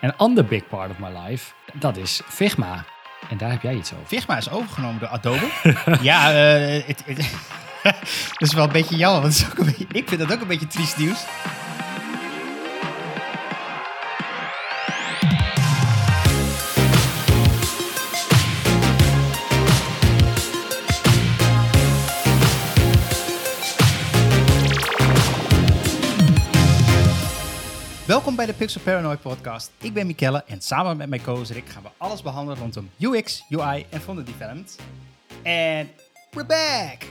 Een ander big part of my life, dat is Figma. En daar heb jij iets over. Figma is overgenomen door Adobe. ja, eh, dat is wel een beetje jammer, want ook beetje, ik vind dat ook een beetje triest nieuws. Welkom bij de Pixel Paranoid podcast. Ik ben Mikelle en samen met mijn co Rick gaan we alles behandelen rondom UX, UI en frontend development. En we're back!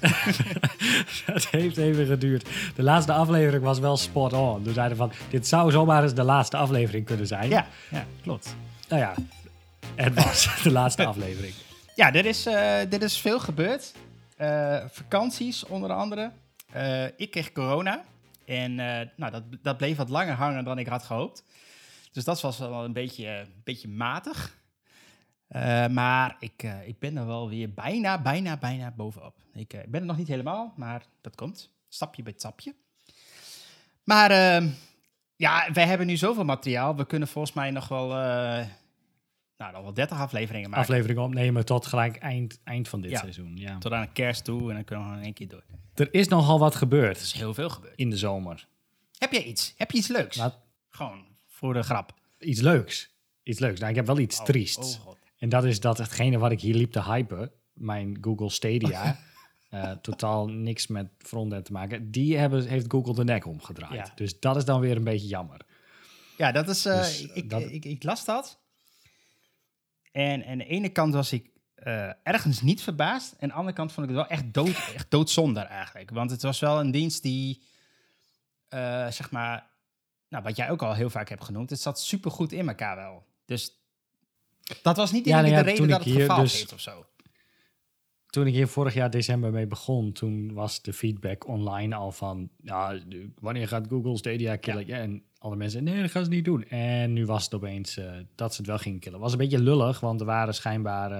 Het heeft even geduurd. De laatste aflevering was wel spot on. We zeiden van, dit zou zomaar eens de laatste aflevering kunnen zijn. Ja, ja klopt. Nou ja, het was de laatste aflevering. Ja, er is, uh, er is veel gebeurd. Uh, vakanties onder andere. Uh, ik kreeg corona. En uh, nou, dat, dat bleef wat langer hangen dan ik had gehoopt. Dus dat was wel een beetje, beetje matig. Uh, maar ik, uh, ik ben er wel weer bijna, bijna, bijna bovenop. Ik, ik ben er nog niet helemaal, maar dat komt. Stapje bij stapje. Maar ehm, ja, wij hebben nu zoveel materiaal. We kunnen volgens mij nog wel, nou, nog wel 30 afleveringen maken. Afleveringen opnemen tot gelijk eind, eind van dit ja, seizoen. Ja. Tot aan de kerst toe en dan kunnen we nog in één keer door. Er is nogal wat gebeurd. Er is heel veel gebeurd. In de zomer. Heb jij iets? Heb je iets leuks? Wat? Gewoon voor de grap. Iets leuks. Iets leuks. Nou, ik heb wel iets oh, triests. Oh, en dat is dat hetgene wat ik hier liep te hypen, mijn Google Stadia, uh, totaal niks met frontend te maken, die hebben, heeft Google de nek omgedraaid. Ja. Dus dat is dan weer een beetje jammer. Ja, dat is. Uh, dus, ik, dat... Ik, ik, las dat. En aan de ene kant was ik uh, ergens niet verbaasd. En aan de andere kant vond ik het wel echt, dood, echt doodzonde eigenlijk. Want het was wel een dienst die, uh, zeg maar, nou, wat jij ook al heel vaak hebt genoemd, het zat supergoed in elkaar wel. Dus dat was niet ja, nou ja, de reden dat het gefaald dus, heeft of zo. Toen ik hier vorig jaar december mee begon, toen was de feedback online al van, ja, wanneer gaat Google Stadia killen? Ja. en alle mensen, nee, dat gaan ze niet doen. En nu was het opeens uh, dat ze het wel gingen killen. was een beetje lullig, want er waren schijnbaar... Uh,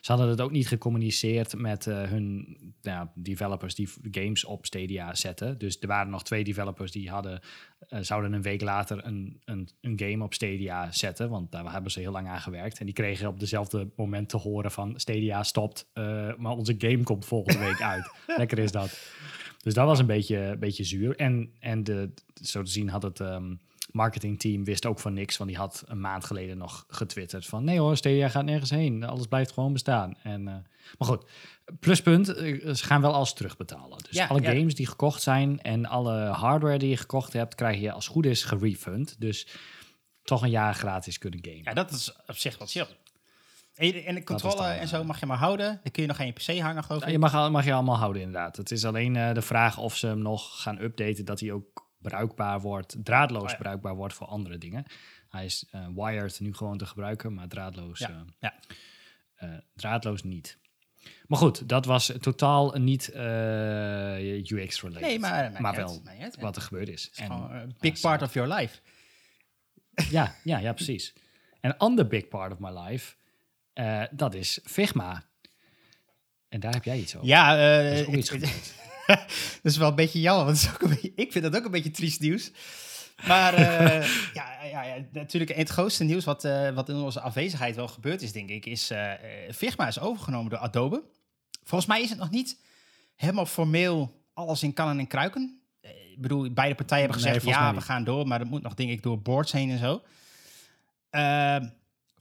ze hadden het ook niet gecommuniceerd met uh, hun nou, developers die games op Stadia zetten. Dus er waren nog twee developers die hadden, zouden een week later een, een, een, game op Stadia zetten. Want daar hebben ze heel lang aan gewerkt. En die kregen op dezelfde moment te horen van Stadia stopt, maar onze game komt volgende week uit. Lekker is dat. Dus dat was een beetje, beetje zuur. En, en de, zo te zien had het um, marketingteam wist ook van niks. Want die had een maand geleden nog getwitterd van... nee hoor, Stadia gaat nergens heen. Alles blijft gewoon bestaan. En, uh, maar goed, pluspunt, uh, ze gaan wel alles terugbetalen. Dus ja, alle ja. games die gekocht zijn en alle hardware die je gekocht hebt... krijg je als goed is gerefund. Dus toch een jaar gratis kunnen gamen. Ja, dat is op zich wel chill. En de controle en zo mag je maar houden. Dan kun je nog geen PC hangen, geloof ik. Ja, je mag, mag je allemaal houden, inderdaad. Het is alleen uh, de vraag of ze hem nog gaan updaten... dat hij ook bruikbaar wordt, draadloos oh, ja. bruikbaar wordt voor andere dingen. Hij is uh, wired nu gewoon te gebruiken, maar draadloos, ja. Uh, ja. draadloos niet. Maar goed, dat was totaal niet UX-related. Nee, maar, maar wel wat er gebeurd is. is en, big part of your life. ja, ja, ja, precies. Een ander big part of my life... Uh, dat is Figma. En daar heb jij iets over. Ja, uh, is iets dat is wel een beetje jammer, want is ook een beetje, ik vind dat ook een beetje triest nieuws. Maar uh, ja, ja, ja, natuurlijk het grootste nieuws wat, wat in onze afwezigheid wel gebeurd is, denk ik, is Figma is overgenomen door Adobe. Volgens mij is het nog niet helemaal formeel alles in kannen en kruiken. Ik bedoel, beide partijen hebben gezegd, nee, ja, we gaan door, maar dat moet nog, denk ik, door boards heen en zo.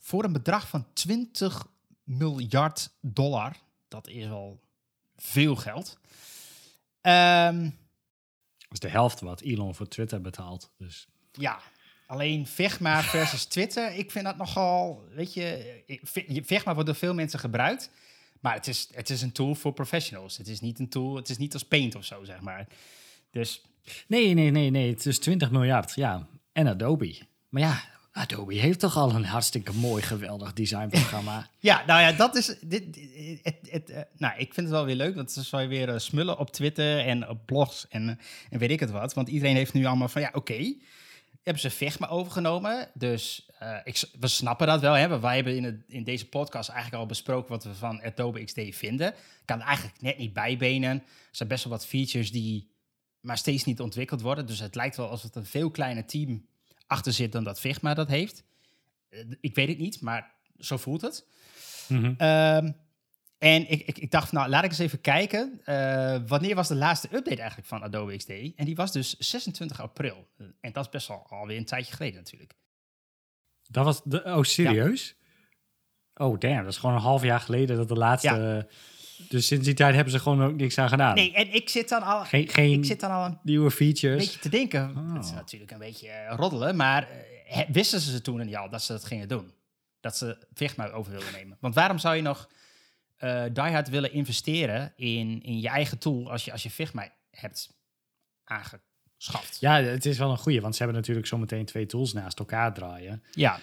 Voor een bedrag van 20 miljard dollar. Dat is al veel geld. Um, dat is de helft wat Elon voor Twitter betaalt. Dus. Ja, alleen Figma versus Twitter. Ik vind dat nogal, weet je, Figma wordt door veel mensen gebruikt. Maar het is, het is een tool voor professionals. Het is niet een tool, het is niet als Paint of zo, zeg maar. Dus... Nee, nee, nee, nee. Het is 20 miljard, ja. En Adobe. Maar ja, Adobe heeft toch al een hartstikke mooi, geweldig designprogramma. ja, nou ja, dat is. Dit, het, uh, nou, ik vind het wel weer leuk. Want ze zou weer uh, smullen op Twitter en op blogs en, en weet ik het wat. Want iedereen heeft nu allemaal van ja, oké. Hebben ze Figma overgenomen. Dus ik, we snappen dat wel. Hè? Wij hebben in, het, in deze podcast eigenlijk al besproken wat we van Adobe XD vinden. Kan eigenlijk net niet bijbenen. Er zijn best wel wat features die maar steeds niet ontwikkeld worden. Dus het lijkt wel alsof het een veel kleiner team achter zit dan dat Figma dat heeft. Eh, ik weet het niet, maar zo voelt het. Mhm. Ehm, en ik, ik, ik dacht, nou, laat ik eens even kijken. eh, wanneer was de laatste update eigenlijk van Adobe XD? En die was dus 26 april. Eh, En dat is best wel alweer een tijdje geleden natuurlijk. Dat was de, oh, serieus? Oh, damn. Dat is gewoon een half jaar geleden dat de laatste... Dus sinds die tijd hebben ze gewoon ook niks aan gedaan. Nee, en ik zit dan al, Geen, geen ik zit dan al een nieuwe features. beetje te denken. Oh. Het is natuurlijk een beetje eh, roddelen, maar eh, wisten ze toen niet al dat ze dat gingen doen? Dat ze Figma over wilden nemen. Want waarom zou je nog diehard willen investeren in, in je eigen tool als je, als je Figma hebt aangeschaft? Ja, het is wel een goeie, want ze hebben natuurlijk zometeen twee tools naast elkaar draaien. ja.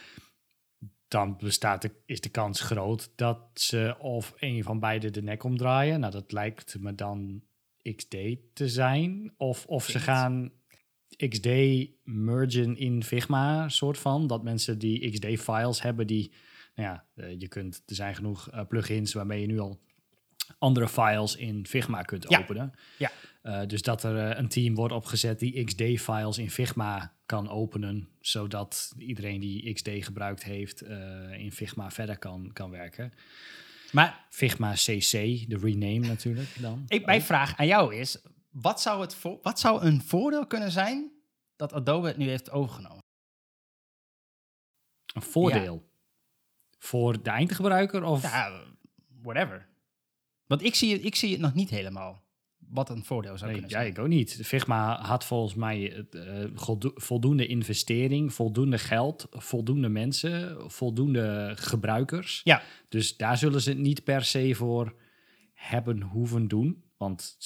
Dan bestaat de, is de kans groot dat ze of een van beide de nek omdraaien. Nou, dat lijkt me dan XD te zijn. Of, of ze gaan XD mergen in Figma, soort van. Dat mensen die XD-files hebben die... Nou ja, eh, je kunt, er zijn genoeg eh, plugins waarmee je nu al andere files in Figma kunt Ja. openen. Ja. Eh, dus dat er een team wordt opgezet die XD-files in Figma kan openen, zodat iedereen die XD gebruikt heeft eh, in Figma verder kan, kan werken. Maar Figma CC, de rename natuurlijk dan. ik, mijn vraag aan jou is, wat zou, het voor, wat zou een voordeel kunnen zijn dat Adobe het nu heeft overgenomen? Een voordeel. Voor de eindgebruiker of... Ja, whatever. Want ik zie, het, ik zie het nog niet helemaal. Wat een voordeel zou Nee, kunnen ja, ik ook niet. Figma had volgens mij eh, voldo- voldoende investering, voldoende geld, voldoende mensen, voldoende gebruikers. Ja. Dus daar zullen ze het niet per se voor hebben hoeven doen. Want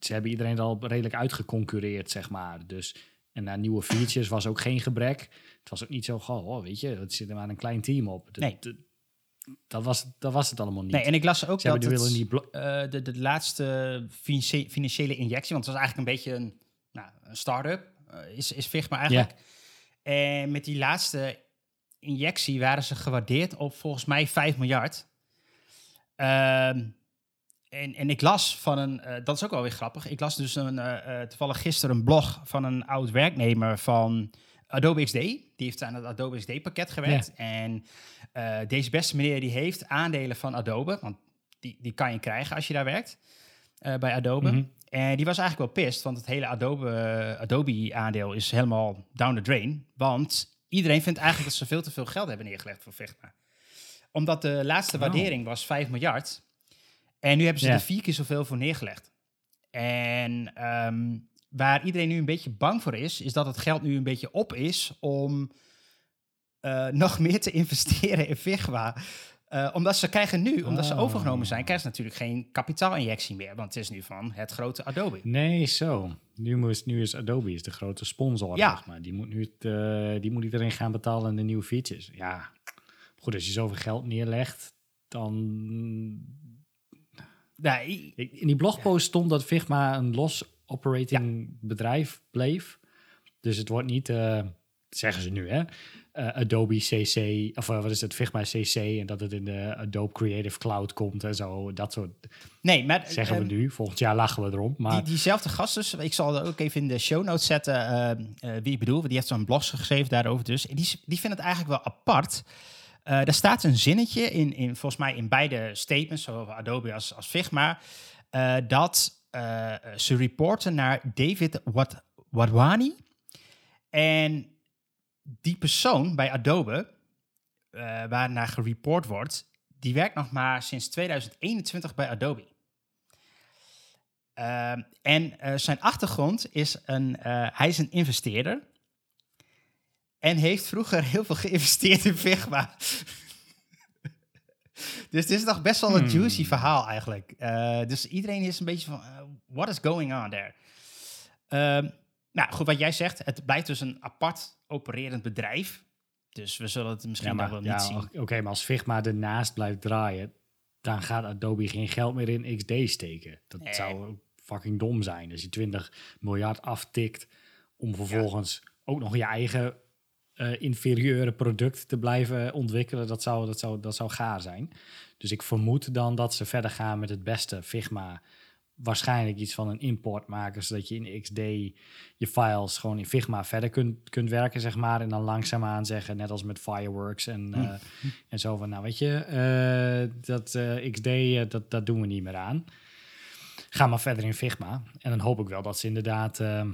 ze hebben iedereen er al redelijk uitgeconcureerd, zeg maar. Dus, en naar nieuwe features was ook geen gebrek. Het was ook niet zo, goh, oh, weet je, het zit er maar een klein team op. Nee. Dat was, dat was het allemaal niet. Nee, en ik las ook ze dat het, willen niet blo- eh, de, de laatste financiële injectie, want het was eigenlijk een beetje een, nou, een start-up, eh, is, is Figma eigenlijk. En met die laatste injectie waren ze gewaardeerd op volgens mij 5 miljard. Ehm, en, en ik las van een, eh, dat is ook wel weer grappig, ik las dus een, toevallig gisteren een blog van een oud werknemer van Adobe XD. Die heeft aan het Adobe XD-pakket gewerkt. En eh, deze beste meneer die heeft aandelen van Adobe, want die, die kan je krijgen als je daar werkt eh, bij Adobe. Mhm. En die was eigenlijk wel pissed, want het hele Adobe, Adobe-aandeel is helemaal down the drain. Want iedereen vindt eigenlijk dat ze veel te veel geld hebben neergelegd voor Figma. Omdat de laatste Oh. waardering was 5 miljard. En nu hebben ze Ja. er vier keer zoveel voor neergelegd. En ehm, waar iedereen nu een beetje bang voor is, is dat het geld nu een beetje op is om eh, nog meer te investeren in Figma. Eh, omdat ze krijgen nu, omdat ze Oh. overgenomen zijn, krijgen ze natuurlijk geen kapitaalinjectie meer. Want het is nu van het grote Adobe. Nee, zo. Nu, moest, nu is Adobe is de grote sponsor, Ja. zeg maar. Die moet, nu het, eh, die moet iedereen gaan betalen aan de nieuwe features. Ja, goed, als je zoveel geld neerlegt, dan... Nou, Ik- In die blogpost stond dat Figma een los operating bedrijf bleef. Dus het wordt niet, eh, zeggen ze nu, hè? eh, Adobe CC, of eh, wat is het, Figma CC, en dat het in de Adobe Creative Cloud komt en zo. Dat soort nee, maar zeggen we nu. Volgend jaar lachen we erom. Maar Die, diezelfde gast dus, ik zal ook even in de show notes zetten wie ik bedoel. want Die heeft zo'n blog geschreven daarover dus. En die, die vindt het eigenlijk wel apart. Daar staat een zinnetje in, in, volgens mij in beide statements, zowel Adobe als, als Figma, dat eh, ze reporten naar David Wat, Wadwani. En die persoon bij Adobe, eh waar naar gereport wordt, die werkt nog maar sinds 2021 bij Adobe. Ehm, en eh, zijn achtergrond is een, hij is een investeerder. En heeft vroeger heel veel geïnvesteerd in Figma. dus het is nog best wel een Hmm. juicy verhaal eigenlijk. Eh, dus iedereen is een beetje van, eh, what is going on there? Ehm, nou goed, wat jij zegt, het blijft dus een apart opererend bedrijf. Dus we zullen het misschien Ja, nog wel niet zien. Oké, maar als Figma ernaast blijft draaien, dan gaat Adobe geen geld meer in XD steken. Dat Nee. zou fucking dom zijn. Als je 20 miljard aftikt om vervolgens ook nog je eigen eh, inferieure product te blijven ontwikkelen, dat zou, dat, zou, dat zou gaar zijn. Dus ik vermoed dan dat ze verder gaan met het beste Figma waarschijnlijk iets van een import maken, zodat je in XD je files gewoon in Figma verder kunt, kunt werken, zeg maar. En dan langzaamaan zeggen, net als met Fireworks en, Hm. eh, en zo van, nou weet je, eh, dat XD, dat, dat doen we niet meer aan. Ga maar verder in Figma. En dan hoop ik wel dat ze inderdaad ehm,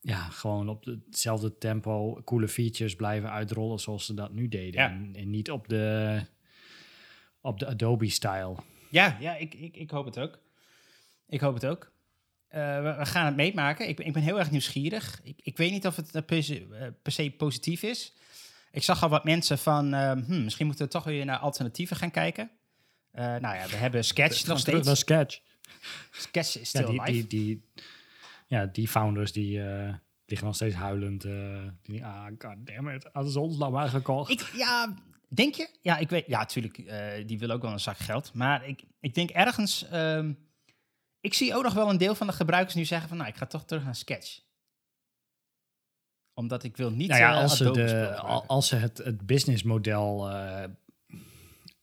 ja, gewoon op hetzelfde tempo coole features blijven uitrollen zoals ze dat nu deden. Ja. En, en niet op de, op de Adobe-style. Ja, ja ik, ik, ik hoop het ook. Ik hoop het ook. Eh, we, we gaan het meemaken. Ik, ben- ik ben heel erg nieuwsgierig. Ik, ik weet niet of het eh, per se, eh, per se positief is. Ik zag al wat mensen van, eh, hmm, misschien moeten we toch weer naar alternatieven gaan kijken. Nou ja, we hebben Sketch nog steeds. Sketch. Sketch is Ja, still die, alive. die, die, ja, die founders die eh, liggen nog steeds huilend. eh die, ah, goddammit, hadden ze ons nou maar gekocht. Ik, ja, denk je? Ja, ik weet. Ja, natuurlijk. eh, die wil ook wel een zak geld. Maar ik, ik denk ergens. ehm, ik zie ook nog wel een deel van de gebruikers nu zeggen van, nou, ik ga toch terug naar Sketch. Omdat ik wil niet. nou ja, als ze, de, als ze het, het businessmodel eh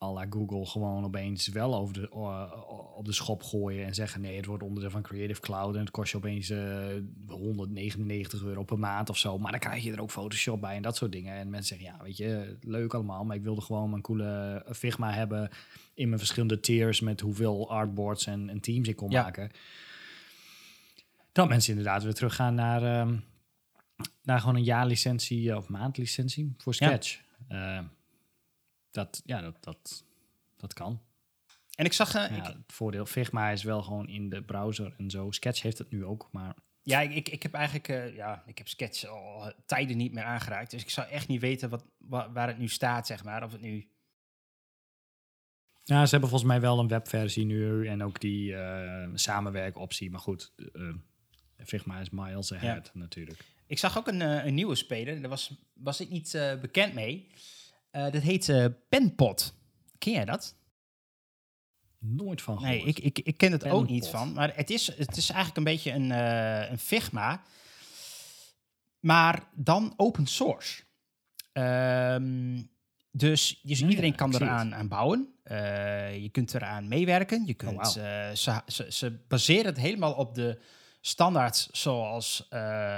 à la Google gewoon opeens wel over de, op de schop gooien en zeggen nee, het wordt onderdeel van Creative Cloud en het kost je opeens eh 199 euro per maand of zo. Maar dan krijg je er ook Photoshop bij en dat soort dingen. En mensen zeggen ja, weet je, leuk allemaal, maar ik wilde gewoon mijn coole Figma hebben in mijn verschillende tiers met hoeveel artboards en, en teams ik kon Ja. maken. Dat mensen inderdaad weer teruggaan naar, ehm, naar gewoon een jaarlicentie eh, of maandlicentie voor Ja. Sketch. Dat, ja, dat, dat, dat kan. En ik zag. eh, Ja, ik, het voordeel Figma is wel gewoon in de browser en zo. Sketch heeft het nu ook, maar ja, ik, ik, ik heb eigenlijk. eh, ja, ik heb Sketch al tijden niet meer aangeraakt. Dus ik zou echt niet weten wat, wa- waar het nu staat, zeg maar. Of het nu. ja, ze hebben volgens mij wel een webversie nu en ook die eh samenwerkoptie. Maar goed, Figma is miles ahead natuurlijk. Ik zag ook een, een nieuwe speler. Daar was, was ik niet bekend mee. Eh, dat heet eh Penpot. Ken jij dat? Nooit van Nee, gehoord. ik, ik, ik ken het ook niet van. Maar het is, het is eigenlijk een beetje een, eh, een Figma. Maar dan open source. Ehm, dus dus Ja, iedereen kan eraan aan bouwen. Je kunt eraan meewerken. Je kunt, wauw. eh, ze, ze, ze baseren het helemaal op de standaards zoals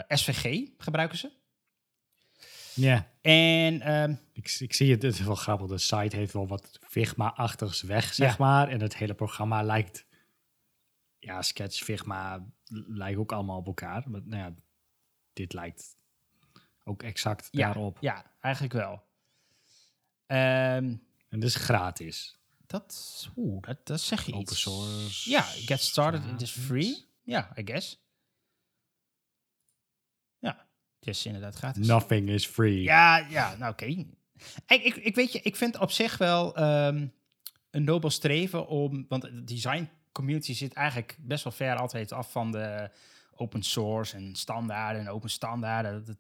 SVG gebruiken ze. Ja, En ehm, ik, ik zie het. Het is wel grappig. De site heeft wel wat Figma-achtigs weg, zeg Ja. maar. En het hele programma lijkt... Ja, Sketch, Figma lijken ook allemaal op elkaar. Maar nou ja, dit lijkt ook exact ja, daarop. ja, eigenlijk wel. Ehm, En dus gratis. dat, oeh, dat, dat zeg je Open iets. source. Ja, get started, it is free. Ja, I guess. Het is inderdaad gratis. Nothing is free. Ja, ja, nou oké. Ik, ik, ik weet je, ik vind op zich wel ehm, een nobel streven om, want de design community zit eigenlijk best wel ver altijd af van de open source en standaarden en open standaarden. Dat, dat-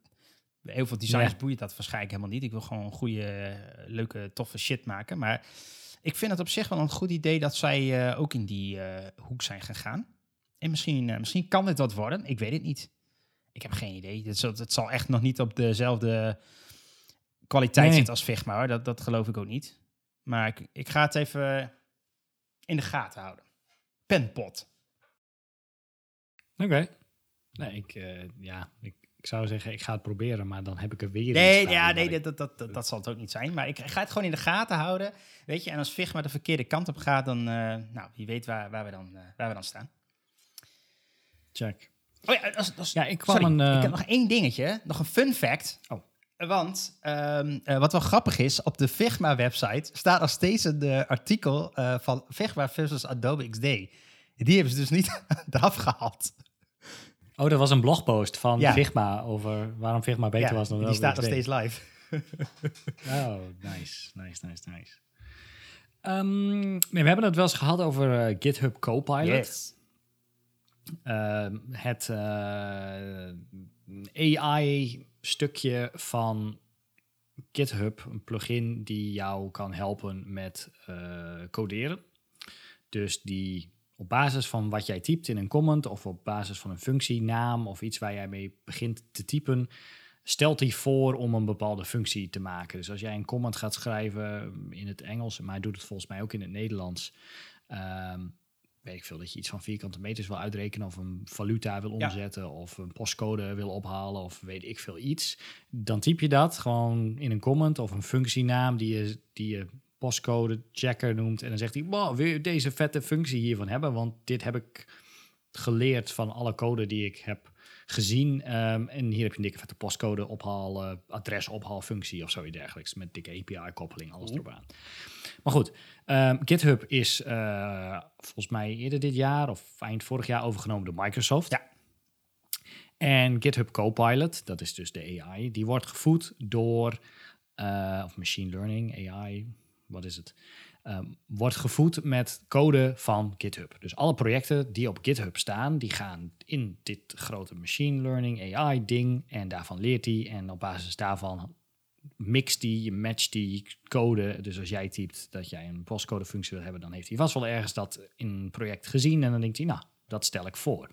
heel veel designers Ja. boeit dat waarschijnlijk helemaal niet. Ik wil gewoon goede, leuke, toffe shit maken. Maar ik vind het op zich wel een goed idee dat zij eh, ook in die eh, hoek zijn gegaan. En misschien, eh, misschien kan dit wat worden. Ik weet het niet. Ik heb geen idee. Het zal, het zal echt nog niet op dezelfde kwaliteit Nee. zitten als Figma. Hoor. Dat, dat geloof ik ook niet. Maar ik, ik ga het even in de gaten houden. Penpot. Oké. Nee, ik, eh, ja, ik, ik zou zeggen, ik ga het proberen, maar dan heb ik er weer Nee, ja, nee ik- dat, dat, dat, dat zal het ook niet zijn. Maar ik ga het gewoon in de gaten houden. Weet je, en als Figma de verkeerde kant op gaat, dan, eh, nou, wie weet waar, waar, we dan, eh, waar we dan staan. Check. Oh ja, dat dat is- Ja, ik kwam sorry, een... eh, ik heb nog één dingetje, nog een fun fact. Oh. Want ehm, eh, wat wel grappig is, op de Figma-website staat nog steeds een eh, artikel eh, van Figma versus Adobe XD. Die hebben ze dus niet eraf gehaald. Oh, er was een blogpost van Ja. Figma over waarom Figma beter Ja, was dan die Adobe staat nog XD. steeds live. Oh, nice, nice, nice, nice. Ehm, we hebben het wel eens gehad over eh, GitHub Copilot. Yes. Ehm, het eh, AI-stukje van GitHub, een plugin die jou kan helpen met eh, coderen. Dus die op basis van wat jij typt in een comment of op basis van een functienaam of iets waar jij mee begint te typen, stelt hij voor om een bepaalde functie te maken. Dus als jij een comment gaat schrijven in het Engels, maar hij doet het volgens mij ook in het Nederlands, ehm, weet ik veel, dat je iets van vierkante meters wil uitrekenen of een valuta wil Ja. omzetten of een postcode wil ophalen of weet ik veel iets, dan typ je dat gewoon in een comment of een functienaam die je, die je postcode checker noemt en dan zegt hij, wow, wil je deze vette functie hiervan hebben? Want dit heb ik geleerd van alle code die ik heb gezien. Ehm, en hier heb je een dikke vette postcode ophaal, eh, adres ophaalfunctie of zoiets dergelijks met dikke API-koppeling, alles erop aan. Maar goed, ehm, GitHub is eh, volgens mij eerder dit jaar of eind vorig jaar overgenomen door Microsoft. Ja. En GitHub Copilot, dat is dus de AI, die wordt gevoed door, eh, of machine learning, AI, wat is het? Ehm, wordt gevoed met code van GitHub. Dus alle projecten die op GitHub staan, die gaan in dit grote machine learning AI ding en daarvan leert hij en op basis daarvan mixt die, matcht die code. Dus als jij typt dat jij een postcode functie wil hebben, dan heeft hij vast wel ergens dat in een project gezien en dan denkt hij, nou, dat stel ik voor.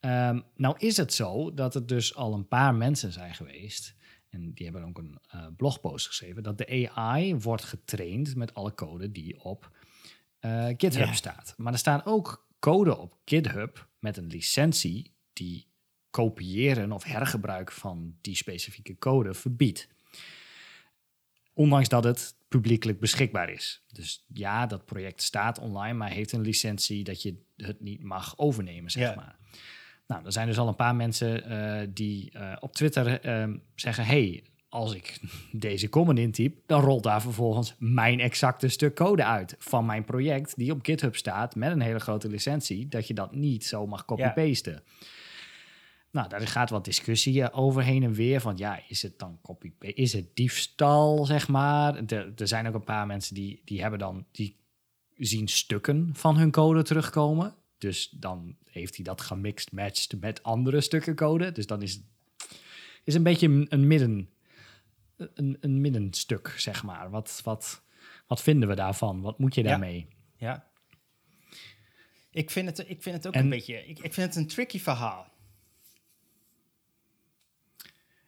Ehm, nou is het zo dat er dus al een paar mensen zijn geweest, en die hebben ook een eh, blogpost geschreven, dat de AI wordt getraind met alle code die op eh, GitHub staat. Maar er staan ook code op GitHub met een licentie die kopiëren of hergebruik van die specifieke code verbiedt. Ondanks dat het publiekelijk beschikbaar is. Dus ja, dat project staat online, maar heeft een licentie dat je het niet mag overnemen, zeg maar. Nou, er zijn dus al een paar mensen eh, die eh, op Twitter eh, zeggen: hey, als ik deze comment intyp, dan rolt daar vervolgens mijn exacte stuk code uit van mijn project die op GitHub staat met een hele grote licentie, dat je dat niet zo mag copy-pasten. Nou, daar gaat wat discussie eh, over heen en weer. Van ja, is het dan copy Is het diefstal, zeg maar? Er, er zijn ook een paar mensen die, die hebben dan, die zien stukken van hun code terugkomen. Dus dan heeft hij dat gemixt, matched met andere stukken code. Dus dan is het is een beetje een, een midden, een, een middenstuk, zeg maar. Wat, wat, wat vinden we daarvan? Wat moet je Ja. daarmee? Ja. Ik vind het, ik vind het ook En- een beetje... Ik, ik vind het een tricky verhaal.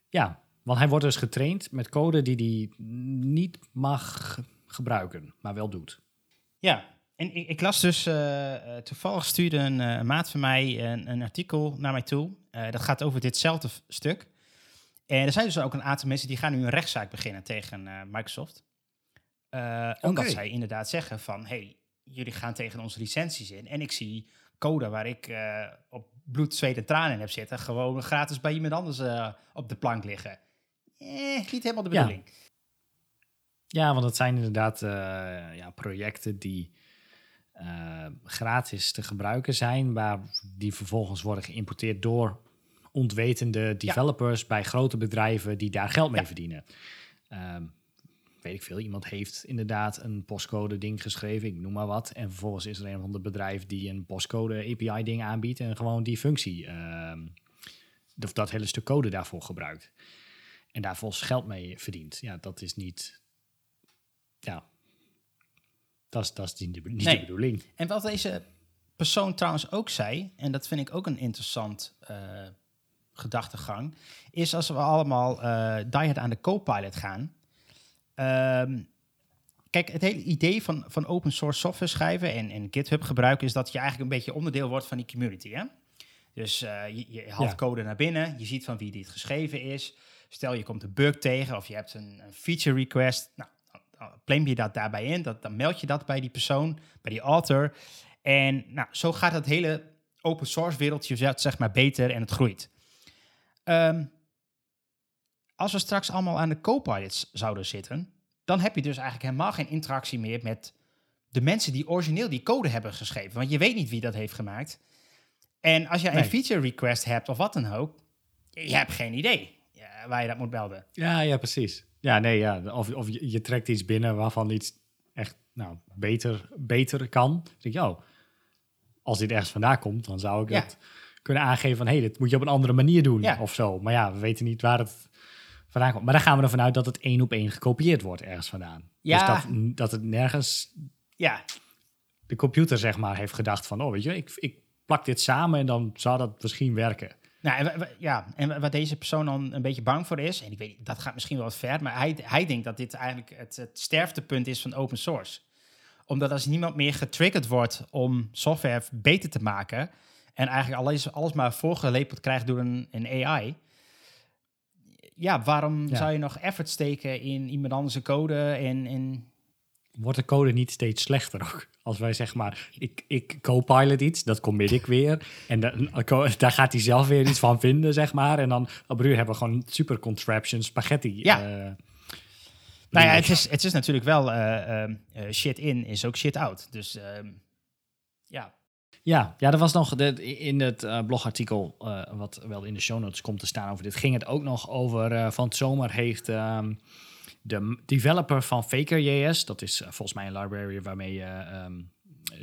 Ja, want hij wordt dus getraind met code die hij niet mag gebruiken, maar wel doet. Ja, en ik, ik las dus... eh, eh, toevallig stuurde een, eh, een maat van mij een, een artikel naar mij toe. Dat gaat over ditzelfde stuk. En er zijn dus ook een aantal mensen die gaan nu een rechtszaak beginnen tegen Microsoft. Omdat zij inderdaad zeggen van... hey, jullie gaan tegen onze licenties in. En ik zie code waar ik op bloed, zweet en tranen in heb zitten... gewoon gratis bij iemand anders op de plank liggen. Eh, niet helemaal de bedoeling. Ja, want het zijn inderdaad ja, projecten die eh, gratis te gebruiken zijn, maar die vervolgens worden geïmporteerd door ontwetende developers bij grote bedrijven die daar geld mee Ja. verdienen. Ehm, weet ik veel, iemand heeft inderdaad een postcode ding geschreven, ik noem maar wat, en vervolgens is er een of ander bedrijf die een postcode API ding aanbiedt en gewoon die functie, ehm, of dat hele stuk code daarvoor gebruikt. En daar volgens geld mee verdient. Ja, dat is niet ja, dat is, niet, de, niet Nee. de bedoeling. En wat deze persoon trouwens ook zei, en dat vind ik ook een interessant eh, gedachtegang, is als we allemaal eh diehard aan de Copilot gaan. Ehm, kijk, het hele idee van, van open source software schrijven en, en GitHub gebruiken is dat je eigenlijk een beetje onderdeel wordt van die community. Hè? Dus eh, je, je haalt Ja. code naar binnen, je ziet van wie dit geschreven is. Stel je komt een bug tegen of je hebt een, een feature request. Nou, claim je dat daarbij in, dat, dan meld je dat bij die persoon, bij die author. En nou, zo gaat het hele open source wereldje zeg maar beter en het groeit. Ehm, als we straks allemaal aan de Copilots zouden zitten, dan heb je dus eigenlijk helemaal geen interactie meer met de mensen die origineel die code hebben geschreven. Want je weet niet wie dat heeft gemaakt. En als Nee. een feature request hebt of wat dan ook, je hebt geen idee waar je dat moet melden. Ja, ja, precies. Ja, nee, ja. Of, of je, je trekt iets binnen waarvan iets echt nou, beter, beter kan. Dan denk je, oh, als dit ergens vandaan komt, dan zou ik Ja. het kunnen aangeven van, hé, hey, dit moet je op een andere manier doen Ja. of zo. Maar ja, we weten niet waar het vandaan komt. Maar dan gaan we ervan uit dat het één op één gekopieerd wordt ergens vandaan. Ja. Dus dat, dat het nergens Ja, de computer, zeg maar, heeft gedacht van, oh, weet je, ik, ik plak dit samen en dan zou dat misschien werken. Nou, en ja, en wa- waar deze persoon dan een beetje bang voor is, en ik weet dat gaat misschien wel wat ver, maar hij, hij denkt dat dit eigenlijk het, het sterftepunt is van open source. Omdat als niemand meer getriggerd wordt om software beter te maken... en eigenlijk alles, alles maar voorgelepeld krijgt door een, een AI... Ja, waarom Ja. zou je nog effort steken in iemand anders code en... en Wordt de code niet steeds slechter ook? Als wij zeg maar, ik, ik co-pilot iets, dat commit ik weer. En dan, daar gaat hij zelf weer iets van vinden, zeg maar. En dan op een uur hebben we gewoon super contraption spaghetti. Ja. eh, Nou ja, het is, het is natuurlijk wel eh, eh, shit in is ook shit out. Dus ehm, ja, Ja, ja, er was nog de, in het blogartikel, wat wel in de show notes komt te staan over dit, ging het ook nog over, van het zomer heeft ehm, de developer van Faker.js, dat is eh, volgens mij een library waarmee je ehm,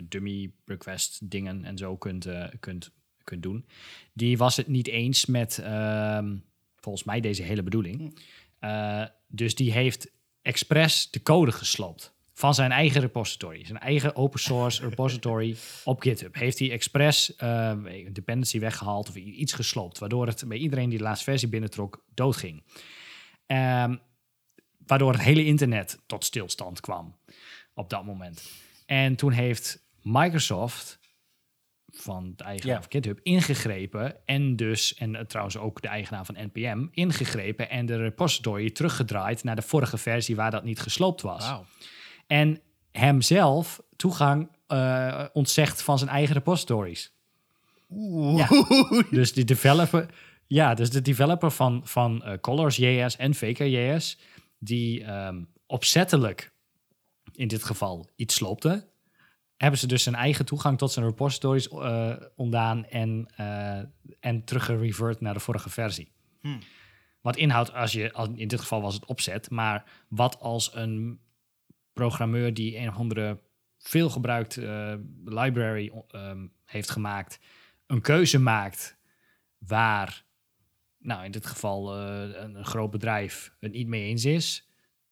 dummy request dingen en zo kunt, eh, kunt, kunt doen, die was het niet eens met, ehm, volgens mij, deze hele bedoeling. Eh, dus die heeft expres de code gesloopt van zijn eigen repository. Zijn eigen open source repository op GitHub. Heeft hij expres eh, een dependency weggehaald of iets gesloopt, waardoor het bij iedereen die de laatste versie binnentrok doodging. Ehm, waardoor het hele internet tot stilstand kwam op dat moment. En toen heeft Microsoft van de eigenaar Ja. van GitHub ingegrepen en dus, en eh, trouwens ook de eigenaar van NPM, ingegrepen en de repository teruggedraaid naar de vorige versie waar dat niet gesloopt was. En hemzelf toegang eh, ontzegd van zijn eigen repositories. Oeh. Dus de developer, ja, dus de developer van, van eh, Colors.js en Faker.js, die ehm, opzettelijk in dit geval iets sloopte, hebben ze dus zijn eigen toegang tot zijn repositories eh, ontdaan en, eh en teruggerevert naar de vorige versie. Hmm. Wat inhoudt, als je, als, in dit geval was het opzet, maar wat als een programmeur die een of andere veelgebruikt eh, library ehm, heeft gemaakt, een keuze maakt waar, nou in dit geval eh, een, een groot bedrijf het niet mee eens is,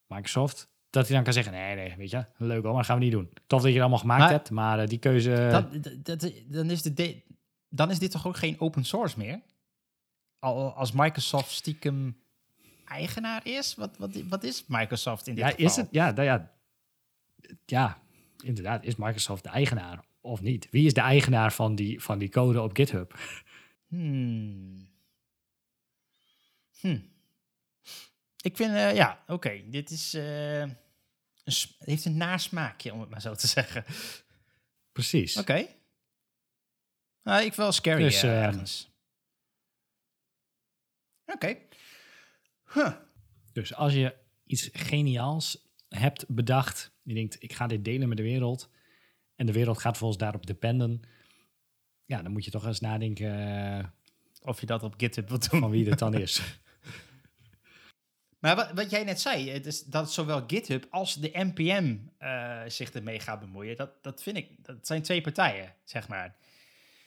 Microsoft, dat hij dan kan zeggen, nee, nee, weet je, leuk hoor, maar dat gaan we niet doen. Tof dat je het allemaal gemaakt Maar- hebt, maar eh, die keuze... Dat, dat, dat- dan, is de- dan is dit toch ook geen open source meer? Al als Microsoft stiekem eigenaar is? Wat, wat, wat is Microsoft in dit ja, geval? is het, ja, nou ja, ja, inderdaad, is Microsoft de eigenaar of niet? Wie is de eigenaar van die, van die code op GitHub? Hmm. Hm. Ik vind, eh, ja, oké, dit is, eh, een het heeft een nasmaakje, om het maar zo te zeggen. Precies. Oké. Nou, ik vind wel scary Dus, eh, ergens. Oké. Huh. Dus als je iets geniaals hebt bedacht, je denkt, ik ga dit delen met de wereld, en de wereld gaat volgens daarop dependen, ja, dan moet je toch eens nadenken Of je dat op GitHub wilt doen. van wie dit dan is. Maar wat, wat jij net zei, het is dat zowel GitHub als de NPM eh, zich ermee gaat bemoeien. Dat, dat vind ik, dat zijn twee partijen, zeg maar.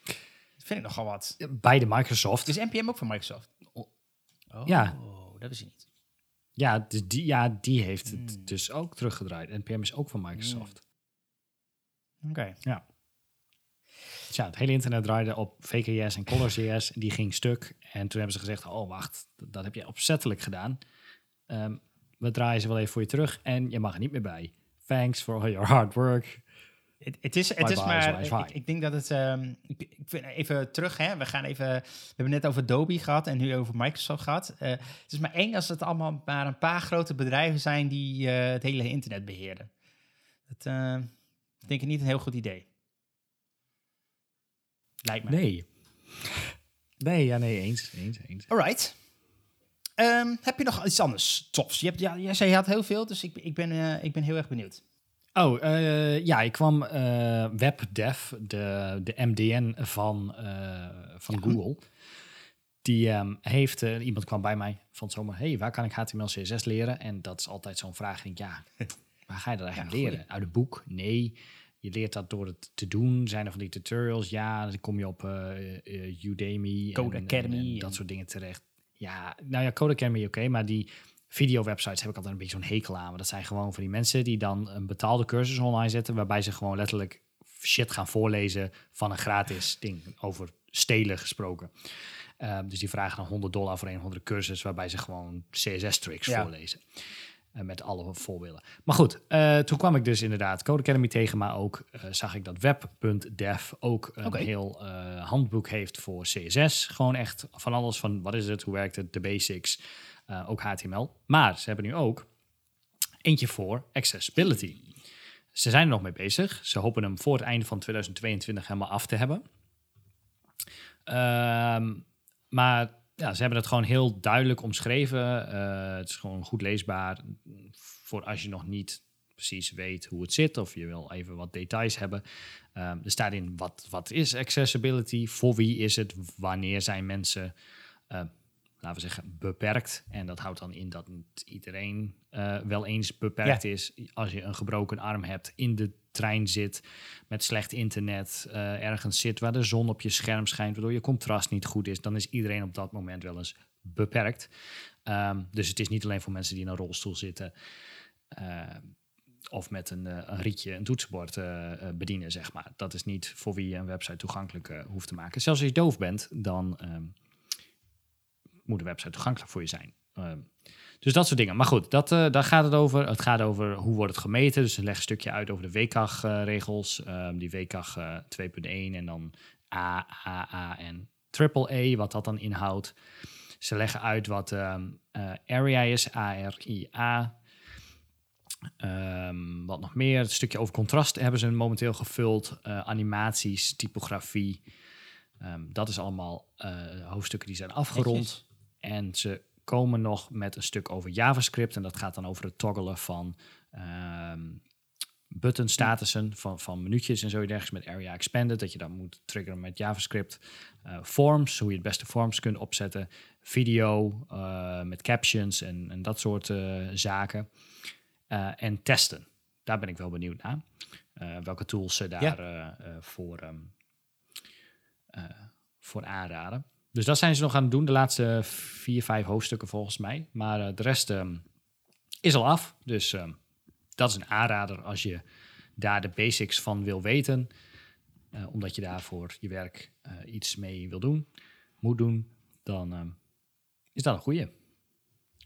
Dat vind ik nogal wat. Beide Microsoft. Is NPM ook van Microsoft? Oh, Ja. dat ik niet. Ja, dus die, ja, die heeft het Hmm. dus ook teruggedraaid. NPM is ook van Microsoft. Oké. Dus ja, het hele internet draaide op VKS en Colors.js. Die ging stuk. En toen hebben ze gezegd, oh wacht, dat heb je opzettelijk gedaan. Ehm, we draaien ze wel even voor je terug en je mag er niet meer bij. Thanks for all your hard work. Het, is, het is maar, ik, ik denk dat het, ehm, ik, ik vind even terug, hè. We gaan even, we hebben net over Adobe gehad en nu over Microsoft gehad. Eh, het is maar één als het allemaal maar een paar grote bedrijven zijn die eh, het hele internet beheren. Dat eh, denk ik niet een heel goed idee. Lijkt me. Nee. Nee, ja, nee, eens, eens, eens. Alright. Ehm, heb je nog iets anders tofs? Je hebt, ja, jij zei je had heel veel, dus ik, ik, ben, eh, ik ben heel erg benieuwd. Oh, eh, ja, ik kwam eh WebDev, de, de MDN van, van Google. Die ehm, heeft, iemand kwam bij mij van zomer, hey, waar kan ik HTML, CSS leren? En dat is altijd zo'n vraag. Ik denk, ja, waar ga je dat eigenlijk Ja, leren? Uit een boek? Nee. Je leert dat door het te doen. Zijn er van die tutorials? Ja, dan kom je op Udemy. Code en- en- Academy en en- dat soort dingen terecht. Ja, nou ja, Code Academy oké, maar die video-websites heb ik altijd een beetje zo'n hekel aan. Maar dat zijn gewoon van die mensen die dan een betaalde cursus online zetten, waarbij ze gewoon letterlijk shit gaan voorlezen van een gratis ding, over stelen gesproken. Ehm, dus die vragen dan 100 dollar voor een of andere cursus, waarbij ze gewoon CSS-tricks Ja. voorlezen. Eh, met alle voorbeelden. Maar goed, eh, toen kwam ik dus inderdaad Code Academy tegen, maar ook eh, zag ik dat web.dev ook een heel handboek heeft voor CSS. Gewoon echt van alles van wat is het, hoe werkt het, de basics, ook HTML. Maar ze hebben nu ook eentje voor accessibility. Ze zijn er nog mee bezig. Ze hopen hem voor het einde van 2022 helemaal af te hebben. Ehm, maar ja, ze hebben het gewoon heel duidelijk omschreven. Eh, het is gewoon goed leesbaar. Voor als je nog niet precies weet hoe het zit of je wil even wat details hebben. Ehm, er staat in wat, wat is accessibility, voor wie is het, wanneer zijn mensen, eh, laten we zeggen, beperkt. En dat houdt dan in dat niet iedereen eh, wel eens beperkt is. Als je een gebroken arm hebt, in de trein zit, met slecht internet, eh, ergens zit waar de zon op je scherm schijnt, waardoor je contrast niet goed is, dan is iedereen op dat moment wel eens beperkt. Ehm, dus het is niet alleen voor mensen die in een rolstoel zitten. eh, of met een, een rietje, een toetsenbord bedienen, zeg maar. Dat is niet voor wie je een website toegankelijk hoeft te maken. Zelfs als je doof bent, dan ehm, moet de website toegankelijk voor je zijn. Ehm, dus dat soort dingen. Maar goed, dat, eh, daar gaat het over. Het gaat over hoe wordt het gemeten. Dus ze leggen een stukje uit over de WCAG-regels. Ehm, die WCAG eh 2.1 en dan A, A, A en triple E, wat dat dan inhoudt. Ze leggen uit wat eh, area is, A-R-I-A. Ehm, wat nog meer? Het stukje over contrast hebben ze momenteel gevuld. Eh, animaties, typografie. Dat is allemaal hoofdstukken die zijn afgerond. En ze komen nog met een stuk over JavaScript. En dat gaat dan over het toggelen van ehm button statussen van, van minuutjes en zo dergelijks met Area Expanded. Dat je dan moet triggeren met JavaScript. Eh, forms, hoe je het beste forms kunt opzetten. Video eh, met captions en, en dat soort eh, zaken. En testen. Daar ben ik wel benieuwd naar. Welke tools ze daar Ja. voor, ehm, eh, voor aanraden. Dus dat zijn ze nog aan het doen. De laatste vier, vijf hoofdstukken volgens mij. Maar eh, de rest ehm, is al af. Dus ehm, dat is een aanrader als je daar de basics van wil weten. Eh, omdat je daar voor je werk eh, iets mee wil doen, moet doen. Dan ehm, is dat een goeie.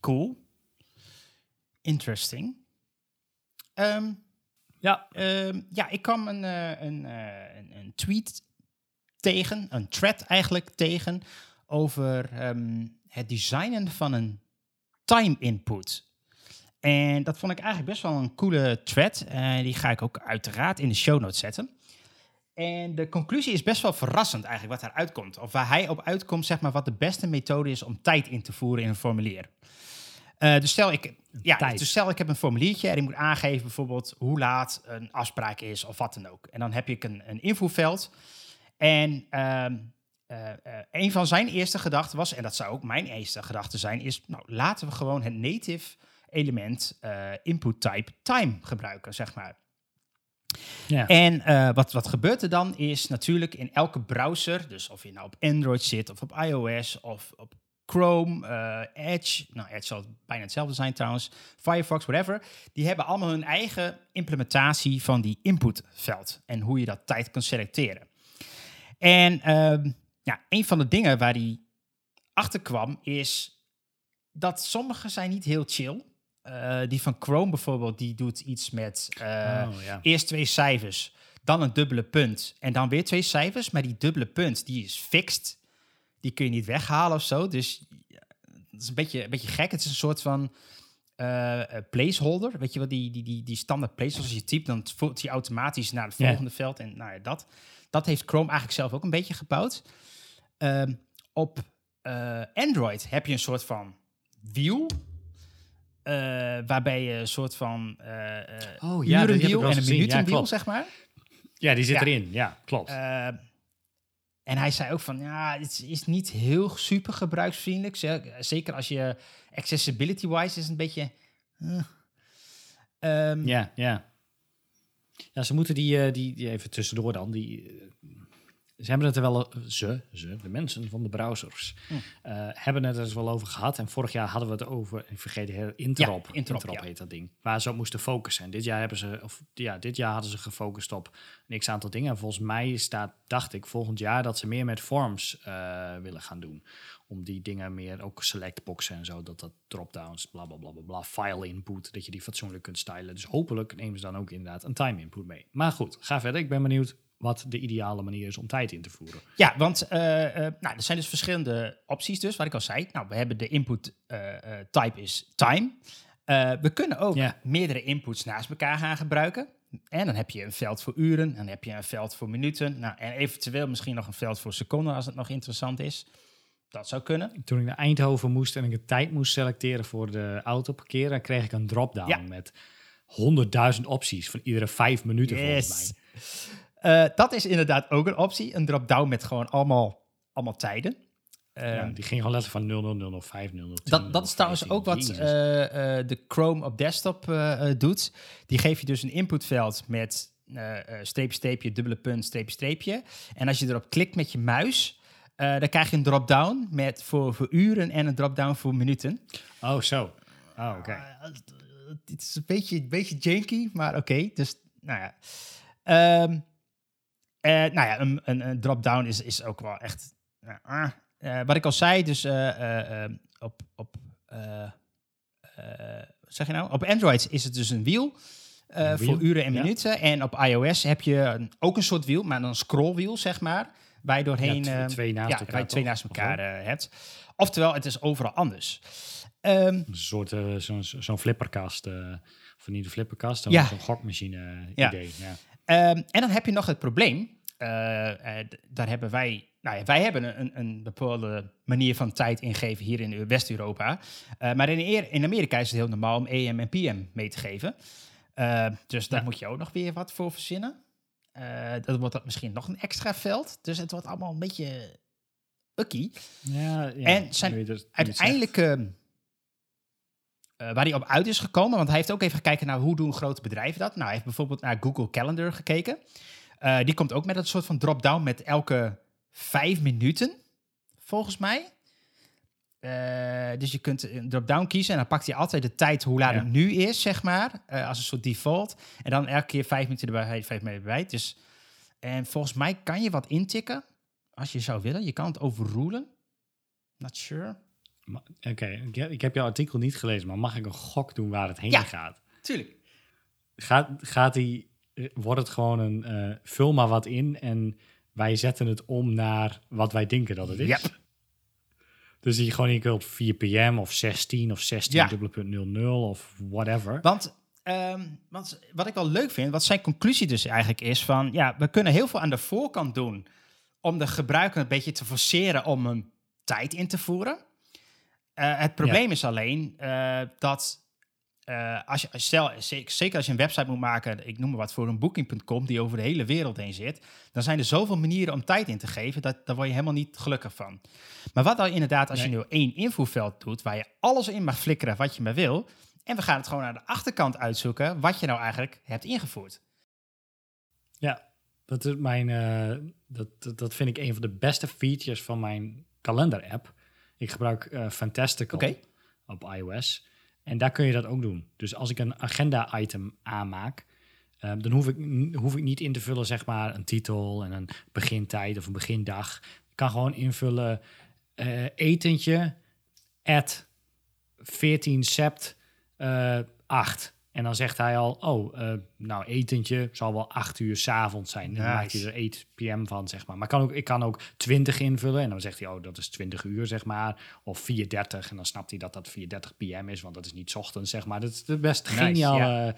Cool. Interesting. Ja. Ja, ik kwam een, een, een, een tweet tegen, een thread eigenlijk tegen, over ehm, het designen van een time input. En dat vond ik eigenlijk best wel een coole thread. En die ga ik ook uiteraard in de show notes zetten. En de conclusie is best wel verrassend eigenlijk wat eruit komt. Of waar hij op uitkomt, zeg maar, wat de beste methode is om tijd in te voeren in een formulier. Eh, dus stel ik, ja, tijd. dus stel ik heb een formuliertje en ik moet aangeven bijvoorbeeld hoe laat een afspraak is of wat dan ook. En dan heb ik een, een invoerveld. En ehm, eh, eh, een van zijn eerste gedachten was, en dat zou ook mijn eerste gedachte zijn, is nou laten we gewoon het native element eh, input type time gebruiken, zeg maar. Ja. En wat, wat gebeurt er dan is natuurlijk in elke browser, dus of je nou op Android zit of op iOS of op Chrome, Edge, nou Edge zal bijna hetzelfde zijn trouwens, Firefox, whatever, die hebben allemaal hun eigen implementatie van die inputveld en hoe je dat tijd kan selecteren. En ehm, ja, een van de dingen waar die achter kwam is dat sommige zijn niet heel chill. Eh, die van Chrome bijvoorbeeld, die doet iets met eh, Oh, ja. eerst twee cijfers, dan een dubbele punt en dan weer twee cijfers. Maar die dubbele punt, die is fixed. Die kun je niet weghalen of zo. Dus het is een beetje, een beetje gek. Het is een soort van eh, eh, placeholder. Weet je wel, die, die, die, die standaard placeholder. Als je typt, dan voert hij automatisch naar het Ja. volgende veld. En nou ja, dat, dat heeft Chrome eigenlijk zelf ook een beetje gebouwd. Ehm, op eh, Android heb je een soort van wiel. waarbij je een soort van Oh, ja, urenwiel en een. Ja, minutenwiel, klopt. zeg maar. ja, die zit Ja. erin. Ja, klopt. Eh, en hij zei ook van, ja, het is niet heel super gebruiksvriendelijk. Ze- Zeker als je accessibility-wise is een beetje... eh. Ehm, Ja, ja. Ja, ze moeten die, eh, die, die even tussendoor dan, die... ze hebben het er wel, ze, ze, de mensen van de browsers, Hm. eh, hebben het er dus wel over gehad. En vorig jaar hadden we het over, ik vergeet het, Interop. Ja, Interop, ja. heet dat ding. Waar ze op moesten focussen. En dit jaar hebben ze, of ja, dit jaar hadden ze gefocust op een x aantal dingen. En volgens mij staat, dacht ik, volgend jaar dat ze meer met forms eh, willen gaan doen. Om die dingen meer, ook selectboxen en zo, dat dat dropdowns, bla bla bla bla bla, file input, dat je die fatsoenlijk kunt stylen. Dus hopelijk nemen ze dan ook inderdaad een time input mee. Maar goed, ga verder. Ik ben benieuwd wat de ideale manier is om tijd in te voeren. Ja, want eh, eh, nou, er zijn dus verschillende opties dus, wat ik al zei. Nou, we hebben de input eh, type is time. We kunnen ook Ja. meerdere inputs naast elkaar gaan gebruiken. En dan heb je een veld voor uren, dan heb je een veld voor minuten. Nou, en eventueel misschien nog een veld voor seconden als het nog interessant is. Dat zou kunnen. Toen ik naar Eindhoven moest en ik een tijd moest selecteren voor de auto parkeren, kreeg ik een drop-down Ja. met honderdduizend opties van iedere vijf minuten volgens Yes. mij. Eh, dat is inderdaad ook een optie. Een drop-down met gewoon allemaal, allemaal tijden. Eh, Ja, die ging gewoon letterlijk van 00, 005, 010. Dat, dat is trouwens ook wat eh, eh, de Chrome op desktop doet. Die geeft je dus een inputveld met streepje, streepje, dubbele punt, streepje, streepje. En als je erop klikt met je muis, dan krijg je een drop-down met voor, voor uren en een drop-down voor minuten. Oh, zo. Oh, oké. Uh, het is een beetje, een beetje janky, maar oké. Dus, nou ja. Ehm, eh, nou ja, een, een, een drop-down is, is ook wel echt... nou, ah. Eh, wat ik al zei, dus eh, op... op wat zeg je nou? Op Android is het dus een wiel... Een wiel, voor uren en ja. minuten. En op iOS heb je een- ook een soort wiel, maar dan een scrollwiel, zeg maar. Waar je doorheen... Ja, tw- twee naast ja, elkaar, waar je twee naast elkaar hebt. Oftewel, het is overal anders. Ehm, Een soort eh, zo'n zo'n flipperkast. eh of niet een flipperkast, Ja. zo'n gokmachine Ja. idee. Ja. Ehm, en dan heb je nog het probleem. Eh, eh, daar hebben wij. Nou ja, wij hebben een, een, bepaalde manier van tijd ingeven hier in West-Europa. Eh, maar in, in Amerika is het heel normaal om AM en PM mee te geven. Dus daar Ja. moet je ook nog weer wat voor verzinnen. Eh dan wordt dat misschien nog een extra veld. Dus het wordt allemaal een beetje ukkie. Ja, ja, En zijn dat- ehm, eh, waar hij op uit is gekomen, want hij heeft ook even gekeken naar hoe doen grote bedrijven dat. Nou, hij heeft bijvoorbeeld naar Google Calendar gekeken. Eh, die komt ook met een soort van drop-down met elke vijf minuten, volgens mij. Eh, dus je kunt een drop-down kiezen en dan pakt hij altijd de tijd hoe laat Ja. het nu is, zeg maar, eh, als een soort default. En dan elke keer vijf minuten erbij, vijf minuten erbij. Dus, en volgens mij kan je wat intikken, als je zou willen. Je kan het overrulen. Not sure. Oké, ik, heb- ik heb jouw artikel niet gelezen, maar mag ik een gok doen waar het heen Ja. gaat? Tuurlijk. Gaat, gaat die, eh, wordt het gewoon een eh, vul maar wat in en wij zetten het om naar wat wij denken dat het is? Yep. Dus die gewoon inkult 4 pm of 16 of 16 Ja. dubbele punt 00 of whatever. Want, ehm, want wat ik wel leuk vind, wat zijn conclusie dus eigenlijk is van, ja, we kunnen heel veel aan de voorkant doen om de gebruiker een beetje te forceren om een tijd in te voeren. Eh, het probleem is alleen eh, dat eh, als je, stel, zeker zeker als je een website moet maken, ik noem maar wat voor een booking.com die over de hele wereld heen zit, dan zijn er zoveel manieren om tijd in te geven, dat, daar word je helemaal niet gelukkig van. Maar wat dan inderdaad, als je nu één invoerveld doet, waar je alles in mag flikkeren wat je maar wil, en we gaan het gewoon aan de achterkant uitzoeken wat je nou eigenlijk hebt ingevoerd. Ja, dat is mijn. eh, dat, dat, vind ik een van de beste features van mijn kalender-app. Ik gebruik eh, Fantastical op iOS. En daar kun je dat ook doen. Dus als ik een agenda-item aanmaak, eh, dan hoef ik, hoef ik niet in te vullen, zeg maar, een titel en een begintijd of een begindag. Ik kan gewoon invullen eh, etentje at 14 sept eh 8. En dan zegt hij al, oh, eh, nou, etentje zal wel 8 uur 's avonds zijn. En dan Nice. maakt hij er 8 pm van, zeg maar. Maar kan ook, ik kan ook 20 invullen en dan zegt hij, oh, dat is 20 uur, zeg maar. Of 4.30 en dan snapt hij dat dat 4.30 pm is, want dat is niet ochtends, zeg maar. Dat is de best Nice, geniale,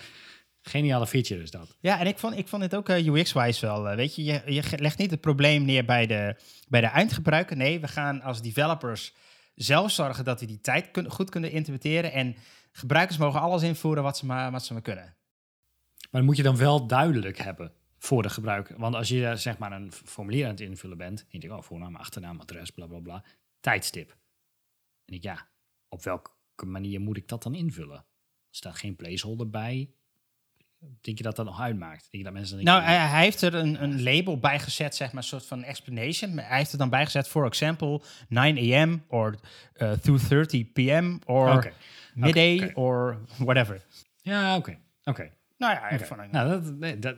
geniale feature is dat. Ja, en ik vond, ik vond het ook eh, UX-wise wel. eh, weet je, je, je legt niet het probleem neer bij de, bij de eindgebruiker. Nee, we gaan als developers zelf zorgen dat we die tijd kun- goed kunnen interpreteren. En gebruikers mogen alles invoeren wat ze maar, wat ze maar kunnen. Maar dat moet je dan wel duidelijk hebben voor de gebruiker. Want als je eh, zeg maar een formulier aan het invullen bent, en je oh, voornaam, achternaam, adres, bla bla bla, tijdstip. En ik, ja, op welke manier moet ik dat dan invullen? Er staat geen placeholder bij. Denk je dat dat nog uitmaakt? Denk je dat mensen Nou, hij, hij heeft er een, een label bij gezet, zeg maar, een soort van explanation. Hij heeft er dan bij gezet, for example, 9 a.m. or uh, 2.30 p.m. or midday or whatever. Ja, oké. Oké. Nou ja, van een- Nou, dat, nee, dat,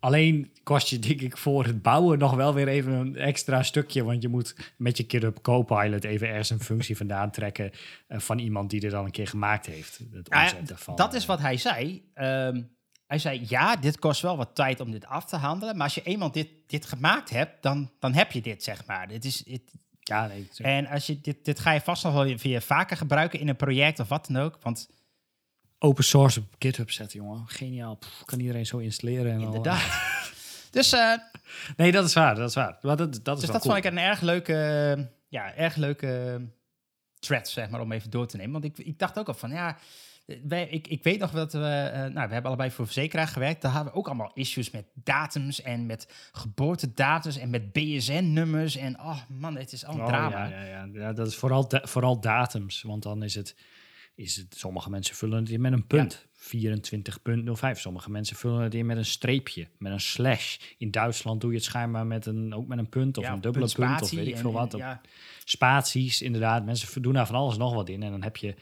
alleen kost je denk ik voor het bouwen nog wel weer even een extra stukje. Want je moet met je GitHub Copilot even ergens een functie vandaan trekken eh, van iemand die er dan een keer gemaakt heeft. Het ja, van, dat is eh, wat hij zei. Ehm, hij zei, ja, dit kost wel wat tijd om dit af te handelen. Maar als je eenmaal dit, dit gemaakt hebt, dan, dan heb je dit, zeg maar. Dit is, Ja, nee. en als je dit, dit ga je vast nog wel weer vaker gebruiken in een project of wat dan ook. Want Open source op GitHub zetten, jongen. Geniaal. Pff, kan iedereen zo installeren. En al. inderdaad. dus uh, Nee, dat is waar. Dat is waar. Maar dat, dat is Dus dat cool. vond ik een erg leuke, ja, erg leuke thread, zeg maar, om even door te nemen. Want ik, ik dacht ook al van, ja, wij, ik, ik weet nog dat we, eh, nou, we hebben allebei voor verzekeraar gewerkt. Daar hadden we ook allemaal issues met datums en met geboortedatums en met BSN-nummers. En, oh man, het is al een Oh, drama. Ja, ja, ja. ja, dat is vooral, da- vooral datums. Want dan is het, is het... Sommige mensen vullen het in met een punt. 24.05. Sommige mensen vullen het in met een streepje. Met een slash. In Duitsland doe je het schijnbaar met een, ook met een punt. Of Ja, een dubbele punt. Of weet ik en- veel wat. en- Of ja. Spaties, inderdaad. Mensen doen daar van alles nog wat in. En dan heb je...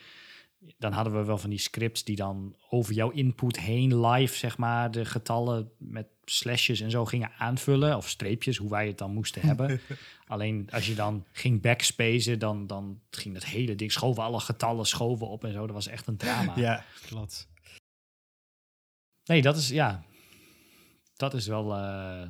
Dan hadden we wel van die scripts die dan over jouw input heen live, zeg maar, de getallen met slashes en zo gingen aanvullen. Of streepjes, hoe wij het dan moesten hebben. Alleen als je dan ging backspacen, dan, dan ging het hele ding, schoven alle getallen schoven op en zo. Dat was echt een drama. Ja, klopt. Nee, dat is, ja, dat is wel eh,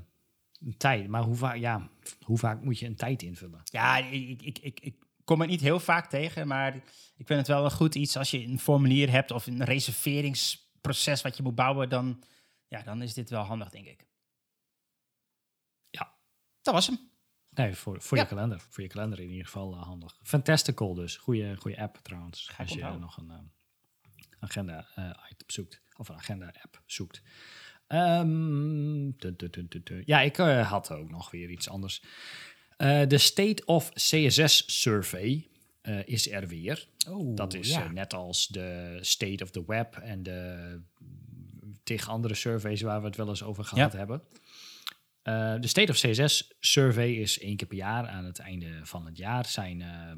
een tijd. Maar hoe vaak, ja, hoe vaak moet je een tijd invullen? Ja, ik, ik, ik, ik kom het niet heel vaak tegen, maar ik vind het wel een goed iets als je een formulier hebt of een reserveringsproces wat je moet bouwen, dan, ja, dan is dit wel handig, denk ik. Ja. Dat was hem. Nee, voor, voor Ja. je kalender. Voor je kalender in ieder geval eh, handig. Fantastical dus. Goeie, goeie app trouwens. ik als je onthouden. nog een eh, agenda eh, item zoekt. Of een agenda app zoekt. Ehm, tu- tu- tu- tu- tu. Ja, ik had ook nog weer iets anders. De State of CSS Survey is er weer. Oh, Dat is ja. net als de State of the Web en de tegen andere surveys waar we het wel eens over gehad hebben. Eh, de State of CSS Survey is één keer per jaar aan het einde van het jaar. zijn eh,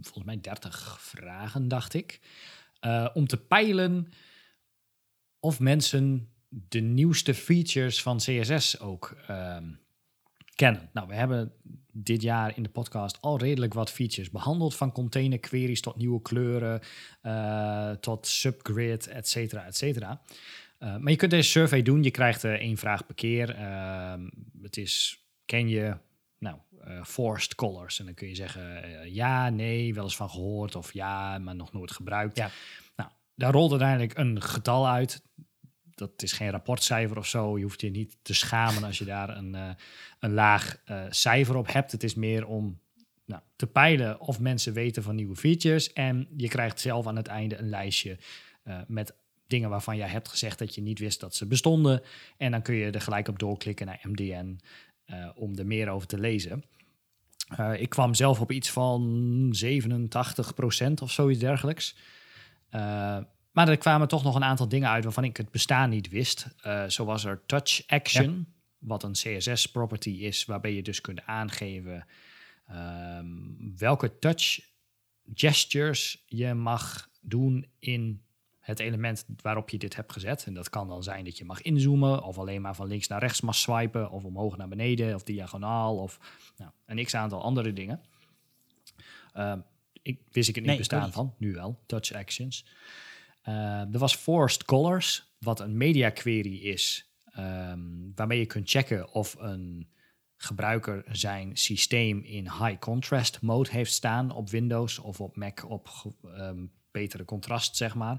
volgens mij 30 vragen, dacht ik. Eh, om te peilen of mensen de nieuwste features van CSS ook ehm, kennen. Nou, we hebben dit jaar in de podcast al redelijk wat features behandeld. Van container queries tot nieuwe kleuren, tot subgrid, et cetera, et cetera. Eh, maar je kunt deze survey doen. Je krijgt eh, één vraag per keer. Ehm, het is, ken je nou, eh, forced colors? En dan kun je zeggen ja, nee, wel eens van gehoord. Of ja, maar nog nooit gebruikt. Ja. Nou, daar rolt uiteindelijk een getal uit. Dat is geen rapportcijfer of zo. Je hoeft je niet te schamen als je daar een, een laag cijfer op hebt. Het is meer om nou, te peilen of mensen weten van nieuwe features. En je krijgt zelf aan het einde een lijstje eh, met dingen waarvan jij hebt gezegd dat je niet wist dat ze bestonden. En dan kun je er gelijk op doorklikken naar MDN eh, om er meer over te lezen. Eh, ik kwam zelf op iets van 87% of zoiets dergelijks. Eh, maar er kwamen toch nog een aantal dingen uit waarvan ik het bestaan niet wist. Zo was er Touch Action, wat een CSS-property is, waarbij je dus kunt aangeven ehm, welke touch gestures je mag doen in het element waarop je dit hebt gezet. En dat kan dan zijn dat je mag inzoomen, of alleen maar van links naar rechts mag swipen, of omhoog naar beneden, of diagonaal, of nou, een x aantal andere dingen. Ehm, ik wist ik het niet Nee, bestaan niet. van, nu wel, touch actions. Eh, er was forced colors, wat een media query is, ehm, waarmee je kunt checken of een gebruiker zijn systeem in high contrast mode heeft staan op Windows of op Mac op ehm, betere contrast, zeg maar.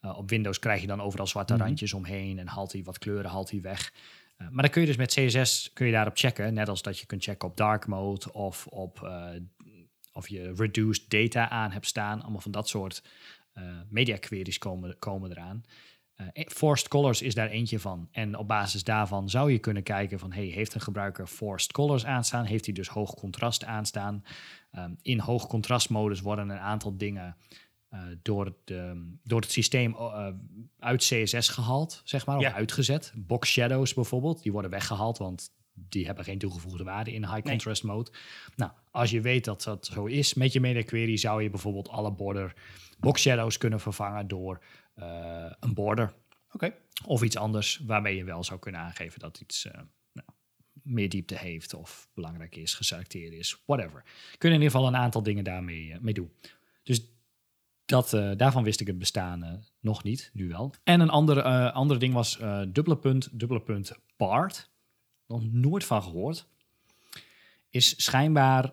Eh, op Windows krijg je dan overal zwarte Mhm. randjes omheen en haalt hij wat kleuren, haalt hij weg. Eh, maar dan kun je dus met CSS kun je daarop checken, net als dat je kunt checken op dark mode of op eh, of je reduced data aan hebt staan. Allemaal van dat soort media queries komen, komen eraan. Eh, forced colors is daar eentje van. En op basis daarvan zou je kunnen kijken van... Hey, heeft een gebruiker forced colors aanstaan? Heeft hij dus hoog contrast aanstaan? Ehm, in hoog contrastmodus worden een aantal dingen... eh, door, het, ehm, door het systeem eh, uit CSS gehaald, zeg maar, of Ja. uitgezet. Box shadows bijvoorbeeld, die worden weggehaald, want die hebben geen toegevoegde waarde in high contrast mode. Nou, als je weet dat dat zo is met je media query, zou je bijvoorbeeld alle border box shadows kunnen vervangen door eh, een border Oké. of iets anders waarmee je wel zou kunnen aangeven dat iets nou, meer diepte heeft of belangrijk is, geselecteerd is, whatever. Kun je in ieder geval een aantal dingen daarmee mee doen. Dus dat, eh, daarvan wist ik het bestaan eh, nog niet, nu wel. En een ander, eh andere ding was dubbele punt, dubbele punt part. Nog nooit van gehoord. Is schijnbaar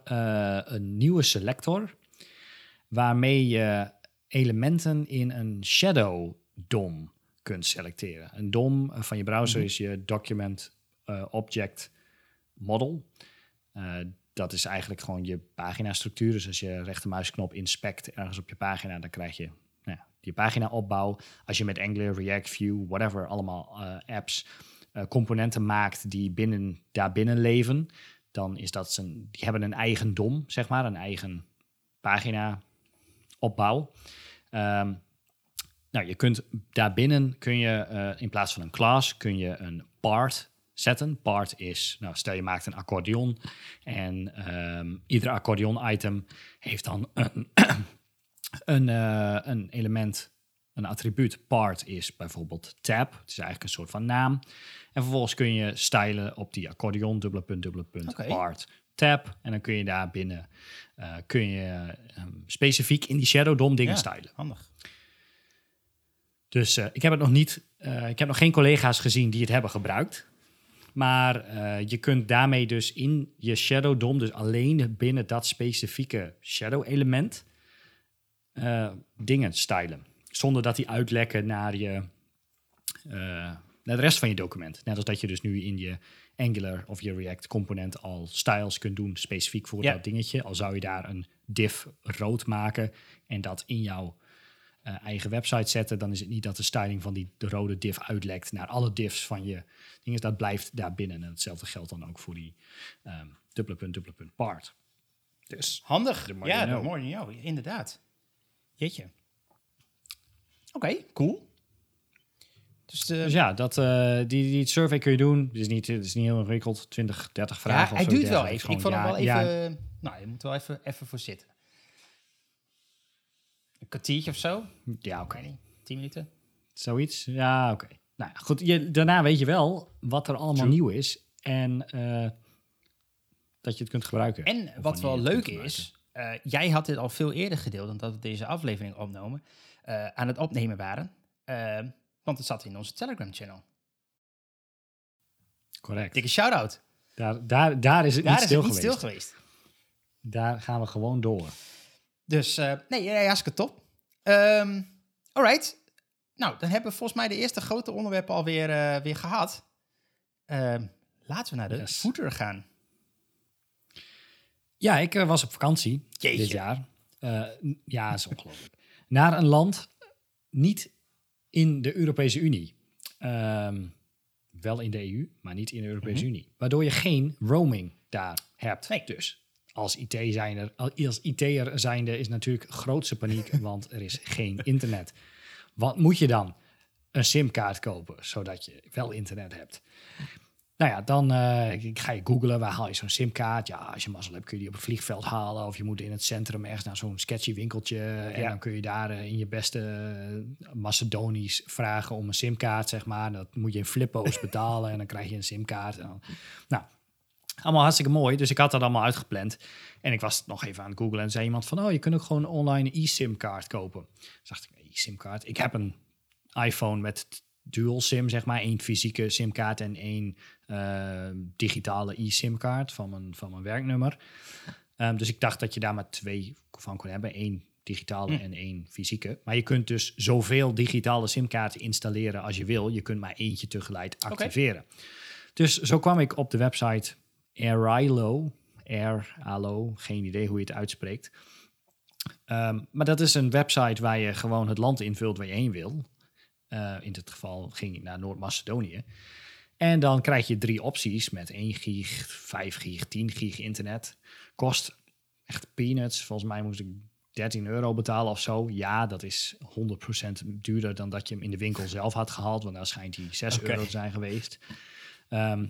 een nieuwe selector waarmee je elementen in een shadow DOM kunt selecteren. Een DOM van je browser is je Document Object Model. Dat is eigenlijk gewoon je paginastructuur. Dus als je rechtermuisknop inspect ergens op je pagina, dan krijg je nou je pagina opbouw. Als je met Angular, React, Vue, whatever, allemaal eh, apps, eh, componenten maakt die binnen, daarbinnen leven, dan is dat een, die hebben een eigen DOM, zeg maar, een eigen pagina opbouw. Ehm, nou, je kunt daarbinnen kun je eh, in plaats van een class kun je een part zetten. Part is, nou, stel je maakt een accordeon en ehm, ieder accordeon item heeft dan een, een, eh, een element, een attribuut. Part is bijvoorbeeld tab. Het is eigenlijk een soort van naam. En vervolgens kun je stylen op die accordeon, dubbele punt, dubbele punt, part, tab. En dan kun je daar binnen eh, kun je ehm, specifiek in die Shadow DOM dingen Ja. stylen. Handig. Dus eh, ik heb het nog niet, ik heb nog geen collega's gezien die het hebben gebruikt. Maar eh, je kunt daarmee dus in je Shadow DOM, dus alleen binnen dat specifieke Shadow element, eh, dingen stylen. Zonder dat die uitlekken naar, je, eh, naar de rest van je document. Net als dat je dus nu in je Angular of je React component al styles kunt doen, specifiek voor Ja. dat dingetje. Al zou je daar een div rood maken en dat in jouw eh, eigen website zetten, dan is het niet dat de styling van die de rode div uitlekt naar alle divs van je dingen. Dat blijft daar binnen. En hetzelfde geldt dan ook voor die ehm dubbele punt, dubbele punt part. Dus Handig. Ja, de know. Inderdaad. Jeetje. Oké, cool. Dus, de, Dus ja, dat, eh, die, die survey kun je doen. Het is niet, het is niet heel ingewikkeld. 20, 30 vragen. ja, of hij zo duurt wel even. Ik vond Gewoon hem wel ja, even... ja, nou, je moet wel even, even voor zitten. Kwartiertje of zo? ja, oké. Ik weet niet. Tien minuten? Zoiets. Ja, oké. Nou ja, goed. Je, daarna weet je wel wat er allemaal True. nieuw is. En eh, dat je het kunt gebruiken. En wat wel leuk is... eh, jij had dit al veel eerder gedeeld dan dat we deze aflevering opnomen. eh, aan het opnemen waren. Want het zat in onze Telegram-channel. Correct. Dikke shout-out. Daar, daar, daar is het Daar niet is stil het niet geweest. stil geweest. Daar gaan we gewoon door. Dus eh, nee, ja, hartstikke top. Ehm alright. Nou, dan hebben we volgens mij de eerste grote onderwerpen alweer eh weer gehad. Ehm, laten we naar de Yes. footer gaan. Ja, ik eh, was op vakantie Jeetje. dit jaar. Ja, is ongelooflijk. Naar een land niet in de Europese Unie. Ehm, wel in de EU, maar niet in de Europese Unie. Waardoor je geen roaming daar hebt. Nee. Dus als IT zijnde, als IT'er zijnde is natuurlijk grootste paniek, want er is geen internet. Wat moet je dan? Een simkaart kopen, zodat je wel internet hebt. Nou ja, dan eh, ga je googlen, waar haal je zo'n simkaart? Ja, als je mazzel hebt kun je die op een vliegveld halen. Of je moet in het centrum ergens naar zo'n sketchy winkeltje. En Ja. dan kun je daar eh, in je beste eh, Macedonisch vragen om een simkaart, zeg maar. Dat moet je in flippo's betalen en dan krijg je een simkaart. En dan, nou, allemaal hartstikke mooi. Dus ik had dat allemaal uitgepland. En ik was nog even aan het googlen en zei iemand van... oh, je kunt ook gewoon online een e-simkaart kopen. Dus dacht ik, e-simkaart? Ik heb een iPhone met dual sim, zeg maar. één fysieke simkaart en één eh, digitale e-simkaart van mijn, van mijn werknummer. Ehm, dus ik dacht dat je daar maar twee van kon hebben. één digitale en één fysieke. Maar je kunt dus zoveel digitale simkaarten installeren als je wil. Je kunt maar eentje tegelijk activeren. Dus zo kwam ik op de website Airilo. Air, Alo, geen idee hoe je het uitspreekt. Ehm, maar dat is een website waar je gewoon het land invult waar je heen wil. Eh, in dit geval ging ik naar Noord-Macedonië. En dan krijg je drie opties met 1 gig, 5 gig, 10 gig internet. Kost echt peanuts. Volgens mij moest ik 13 euro betalen of zo. Ja, dat is 100% duurder dan dat je hem in de winkel zelf had gehaald. Want dan schijnt hij 6 Oké. euro te zijn geweest. Ehm,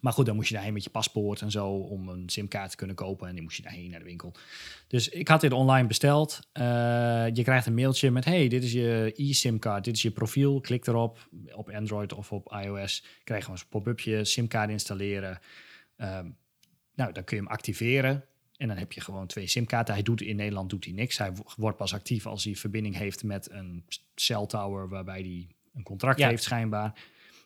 maar goed, dan moest je daarheen met je paspoort en zo om een simkaart te kunnen kopen. En die moest je daarheen naar de winkel. Dus ik had dit online besteld. Eh, je krijgt een mailtje met: hey, dit is je e-simkaart, dit is je profiel. Klik erop op Android of op iOS. Krijg je een pop-upje, simkaart installeren. Ehm, nou, dan kun je hem activeren. En dan heb je gewoon twee simkaarten. Hij doet in Nederland doet hij niks. Hij wo- wordt pas actief als hij verbinding heeft met een cell tower waarbij hij een contract Ja. heeft schijnbaar.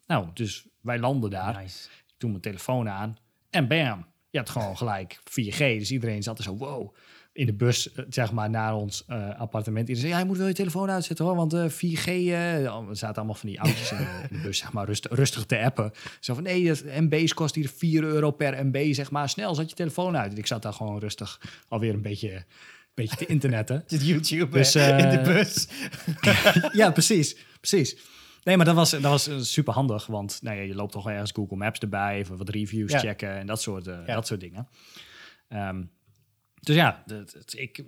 Nou, dus wij landen daar. Nice. Ik doe mijn telefoon aan en bam, je hebt gewoon gelijk 4G. Dus iedereen zat er zo, wow, in de bus, eh, zeg maar, naar ons eh, appartement. Iedereen zei, ja, je moet wel je telefoon uitzetten hoor, want eh 4G, eh, ja, we zaten allemaal van die oudjes in, de, bus, zeg maar, rust, rustig te appen. Zo van, nee, dat MB's kost hier 4 euro per MB, zeg maar, snel, zet je telefoon uit. En ik zat daar gewoon rustig alweer een beetje, beetje te internetten. Dit YouTube Dus, in de eh, bus. ja, precies. Precies. Nee, maar dat was, dat was eh, super handig, want nou ja, je loopt toch wel ergens Google Maps erbij, even wat reviews Ja. checken en dat soort, eh, Ja. dat soort dingen. Ehm, dus ja, dat- dat- ik,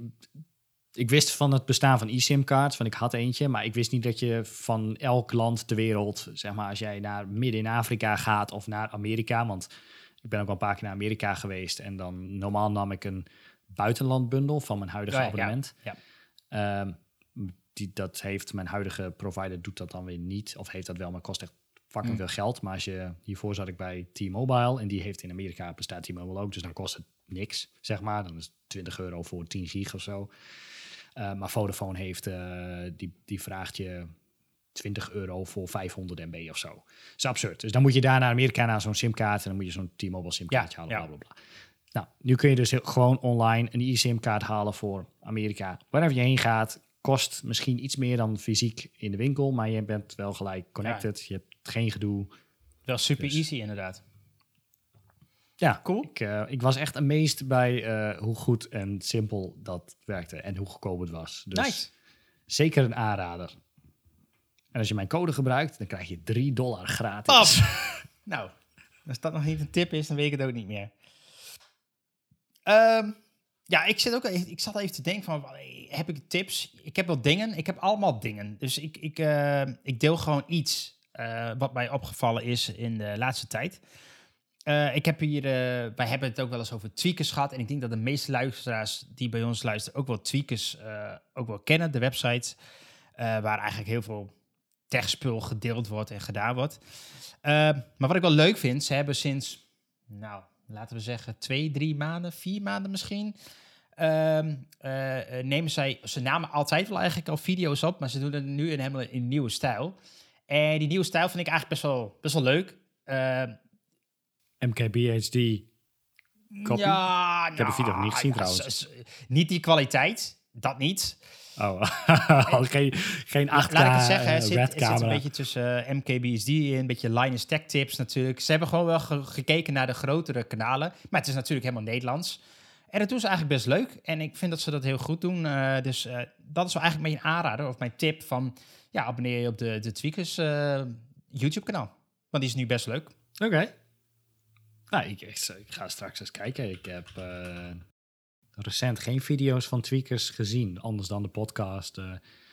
ik wist van het bestaan van eSIM-kaarts, van ik had eentje, maar ik wist niet dat je van elk land ter wereld, zeg maar, als jij naar midden in Afrika gaat of naar Amerika, want ik ben ook al een paar keer naar Amerika geweest en dan normaal nam ik een buitenlandbundel van mijn huidige Ja, abonnement. ja. Ehm, die, dat heeft mijn huidige provider doet dat dan weer niet. Of heeft dat wel, maar kost echt fucking Mm. veel geld. Maar als je, hiervoor zat ik bij T-Mobile en die heeft in Amerika bestaat T-Mobile ook. Dus dan kost het niks, zeg maar. Dan is het 20 euro voor 10 gig of zo. Eh, maar Vodafone heeft, eh, die, die vraagt je 20 euro voor 500 MB of zo. Dat is absurd. Dus dan moet je daar naar Amerika naar zo'n simkaart en dan moet je zo'n T-Mobile simkaartje Ja, halen, ja. bla bla bla. Nou, nu kun je dus heel- gewoon online een eSIM-kaart halen voor Amerika. Wherever je heen gaat, kost misschien iets meer dan fysiek in de winkel, maar je bent wel gelijk connected. Je hebt geen gedoe. Wel super Dus- easy inderdaad. Ja, Cool. Ik, eh, ik was echt amazed bij eh, hoe goed en simpel dat werkte en hoe goedkoop het was. Dus Nice. zeker een aanrader. En als je mijn code gebruikt, dan krijg je 3 dollar gratis. Nou, als dat nog niet een tip is, dan weet ik het ook niet meer. Ehm, ja, ik, zit ook, ik zat even te denken van, heb ik tips? Ik heb wel dingen, ik heb allemaal dingen. Dus ik, ik, eh, ik deel gewoon iets eh, wat mij opgevallen is in de laatste tijd. Eh, ik heb hier, wij hebben het ook wel eens over tweakers gehad. En ik denk dat de meeste luisteraars die bij ons luisteren ook wel tweakers ook wel kennen. De website eh, waar eigenlijk heel veel techspul gedeeld wordt en gedaan wordt. Maar wat ik wel leuk vind, ze hebben sinds, nou, laten we zeggen, twee, drie maanden, vier maanden misschien. Ehm, eh, eh, nemen zij, ze namen altijd wel eigenlijk al video's op, maar ze doen het nu in helemaal in een nieuwe stijl. En die nieuwe stijl vind ik eigenlijk best wel, best wel leuk. Uh, MKBHD. Copy? Ja, Ik heb de video nog niet gezien trouwens. Niet die kwaliteit, dat niet. Oh, oh, geen, geen 8K Laat ik het zeggen, het zit, red het zit een beetje tussen eh, MKBSD in, een beetje Linus Tech Tips natuurlijk. Ze hebben gewoon wel ge- gekeken naar de grotere kanalen, maar het is natuurlijk helemaal Nederlands. En dat doen ze eigenlijk best leuk en ik vind dat ze dat heel goed doen. Eh, dus eh, dat is wel eigenlijk mijn aanrader of mijn tip van, ja, abonneer je op de, de Tweakers eh, YouTube kanaal. Want die is nu best leuk. Oké. Nou, ik, ik, ik ga straks eens kijken. Ik heb recent geen video's van tweakers gezien, anders dan de podcast.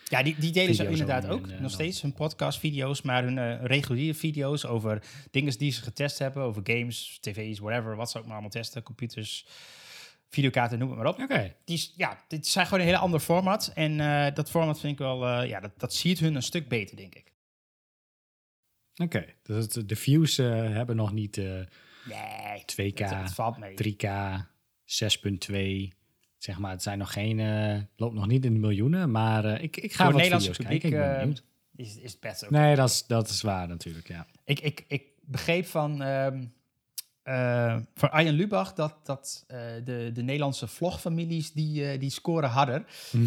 Ja, die, die delen ze inderdaad ook. nog dan. steeds hun podcast-video's, maar hun reguliere video's over dingen die ze getest hebben, over games, tv's, whatever, wat ze ook maar allemaal testen, computers, videokaarten, noem het maar op. Oké. Die, is- ja, dit zijn gewoon een hele ander format. En eh, dat format vind ik wel, eh, ja, dat, dat ziet hun een stuk beter, denk ik. Oké. Dus het- de views eh, hebben nog niet Nee, 2K, het, het valt mee. 3K, 6.2. Zeg maar, het zijn nog geen, loopt nog niet in de miljoenen, maar ik, ik ga Voor wat Nederlandse publiek kijken. Ik is, is het best ook. Nee, dat is, dat is waar natuurlijk, ja. Ik, ik, ik begreep van, ehm eh, van Arjen Lubach dat, dat eh, de, de Nederlandse vlogfamilies die, eh, die scoren harder.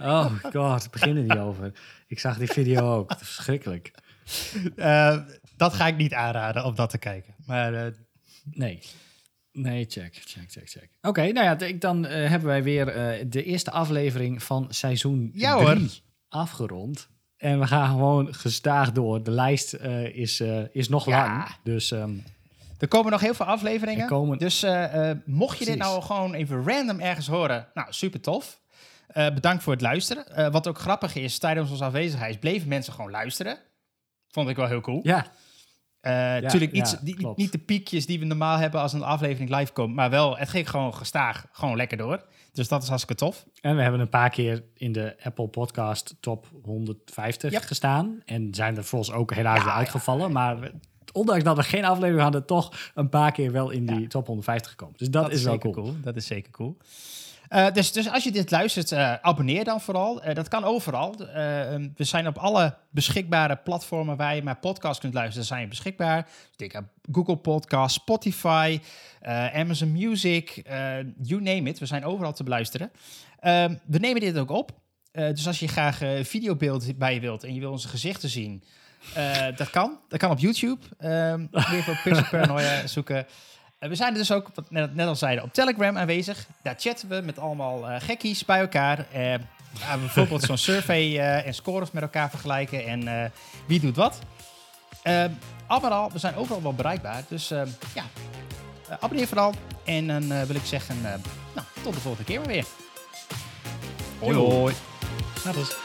Oh god, begin er niet over. Ik zag die video ook. Verschrikkelijk. Dat ga ik niet aanraden om dat te kijken. Maar Nee. Nee, check, check, check, check. Oké, nou ja, dan hebben wij weer de eerste aflevering van seizoen Ja, 3 hoor. afgerond. En we gaan gewoon gestaag door. De lijst is, is nog Ja. lang. Dus ehm, Er komen nog heel veel afleveringen. Er komen- Dus eh, eh, mocht je dit nou gewoon even random ergens horen, nou super tof. Eh, bedankt voor het luisteren. Wat ook grappig is, tijdens onze afwezigheid bleven mensen gewoon luisteren. Vond ik wel heel cool. Ja, natuurlijk niet, ja, de piekjes die we normaal hebben als een aflevering live komt, maar wel, het ging gewoon gestaag, gewoon lekker door. Dus dat is hartstikke tof. en we hebben een paar keer in de Apple Podcast top 150 Yep. gestaan. En zijn er volgens ook helaas Ja, weer ja, uitgevallen. Maar ondanks dat we geen aflevering hadden, toch een paar keer wel in die top 150 gekomen. Dus dat, is wel cool. Dat is zeker cool. Eh, dus, dus als je dit luistert, eh, abonneer dan vooral. Eh, dat kan overal. Eh, um, we zijn op alle beschikbare platformen waar je maar podcast kunt luisteren, zijn beschikbaar. Dus denk aan Google Podcast, Spotify, Amazon Music, you name it. We zijn overal te beluisteren. Ehm, we nemen dit ook op. Dus als je graag videobeeld bij je wilt en je wil onze gezichten zien, eh, dat kan. Dat kan op YouTube. Ehm weer voor Pixel Paranoia zoeken. Eh, we zijn er dus ook, wat net, net al zeiden, op Telegram aanwezig. Daar chatten we met allemaal eh, gekkies bij elkaar. Bijvoorbeeld zo'n survey en scores met elkaar vergelijken en wie doet wat. Eh, allemaal, we zijn overal wel bereikbaar. Dus eh, ja, abonneer vooral. En dan wil ik zeggen, nou, tot de volgende keer maar weer. Hoi hoi. Dat is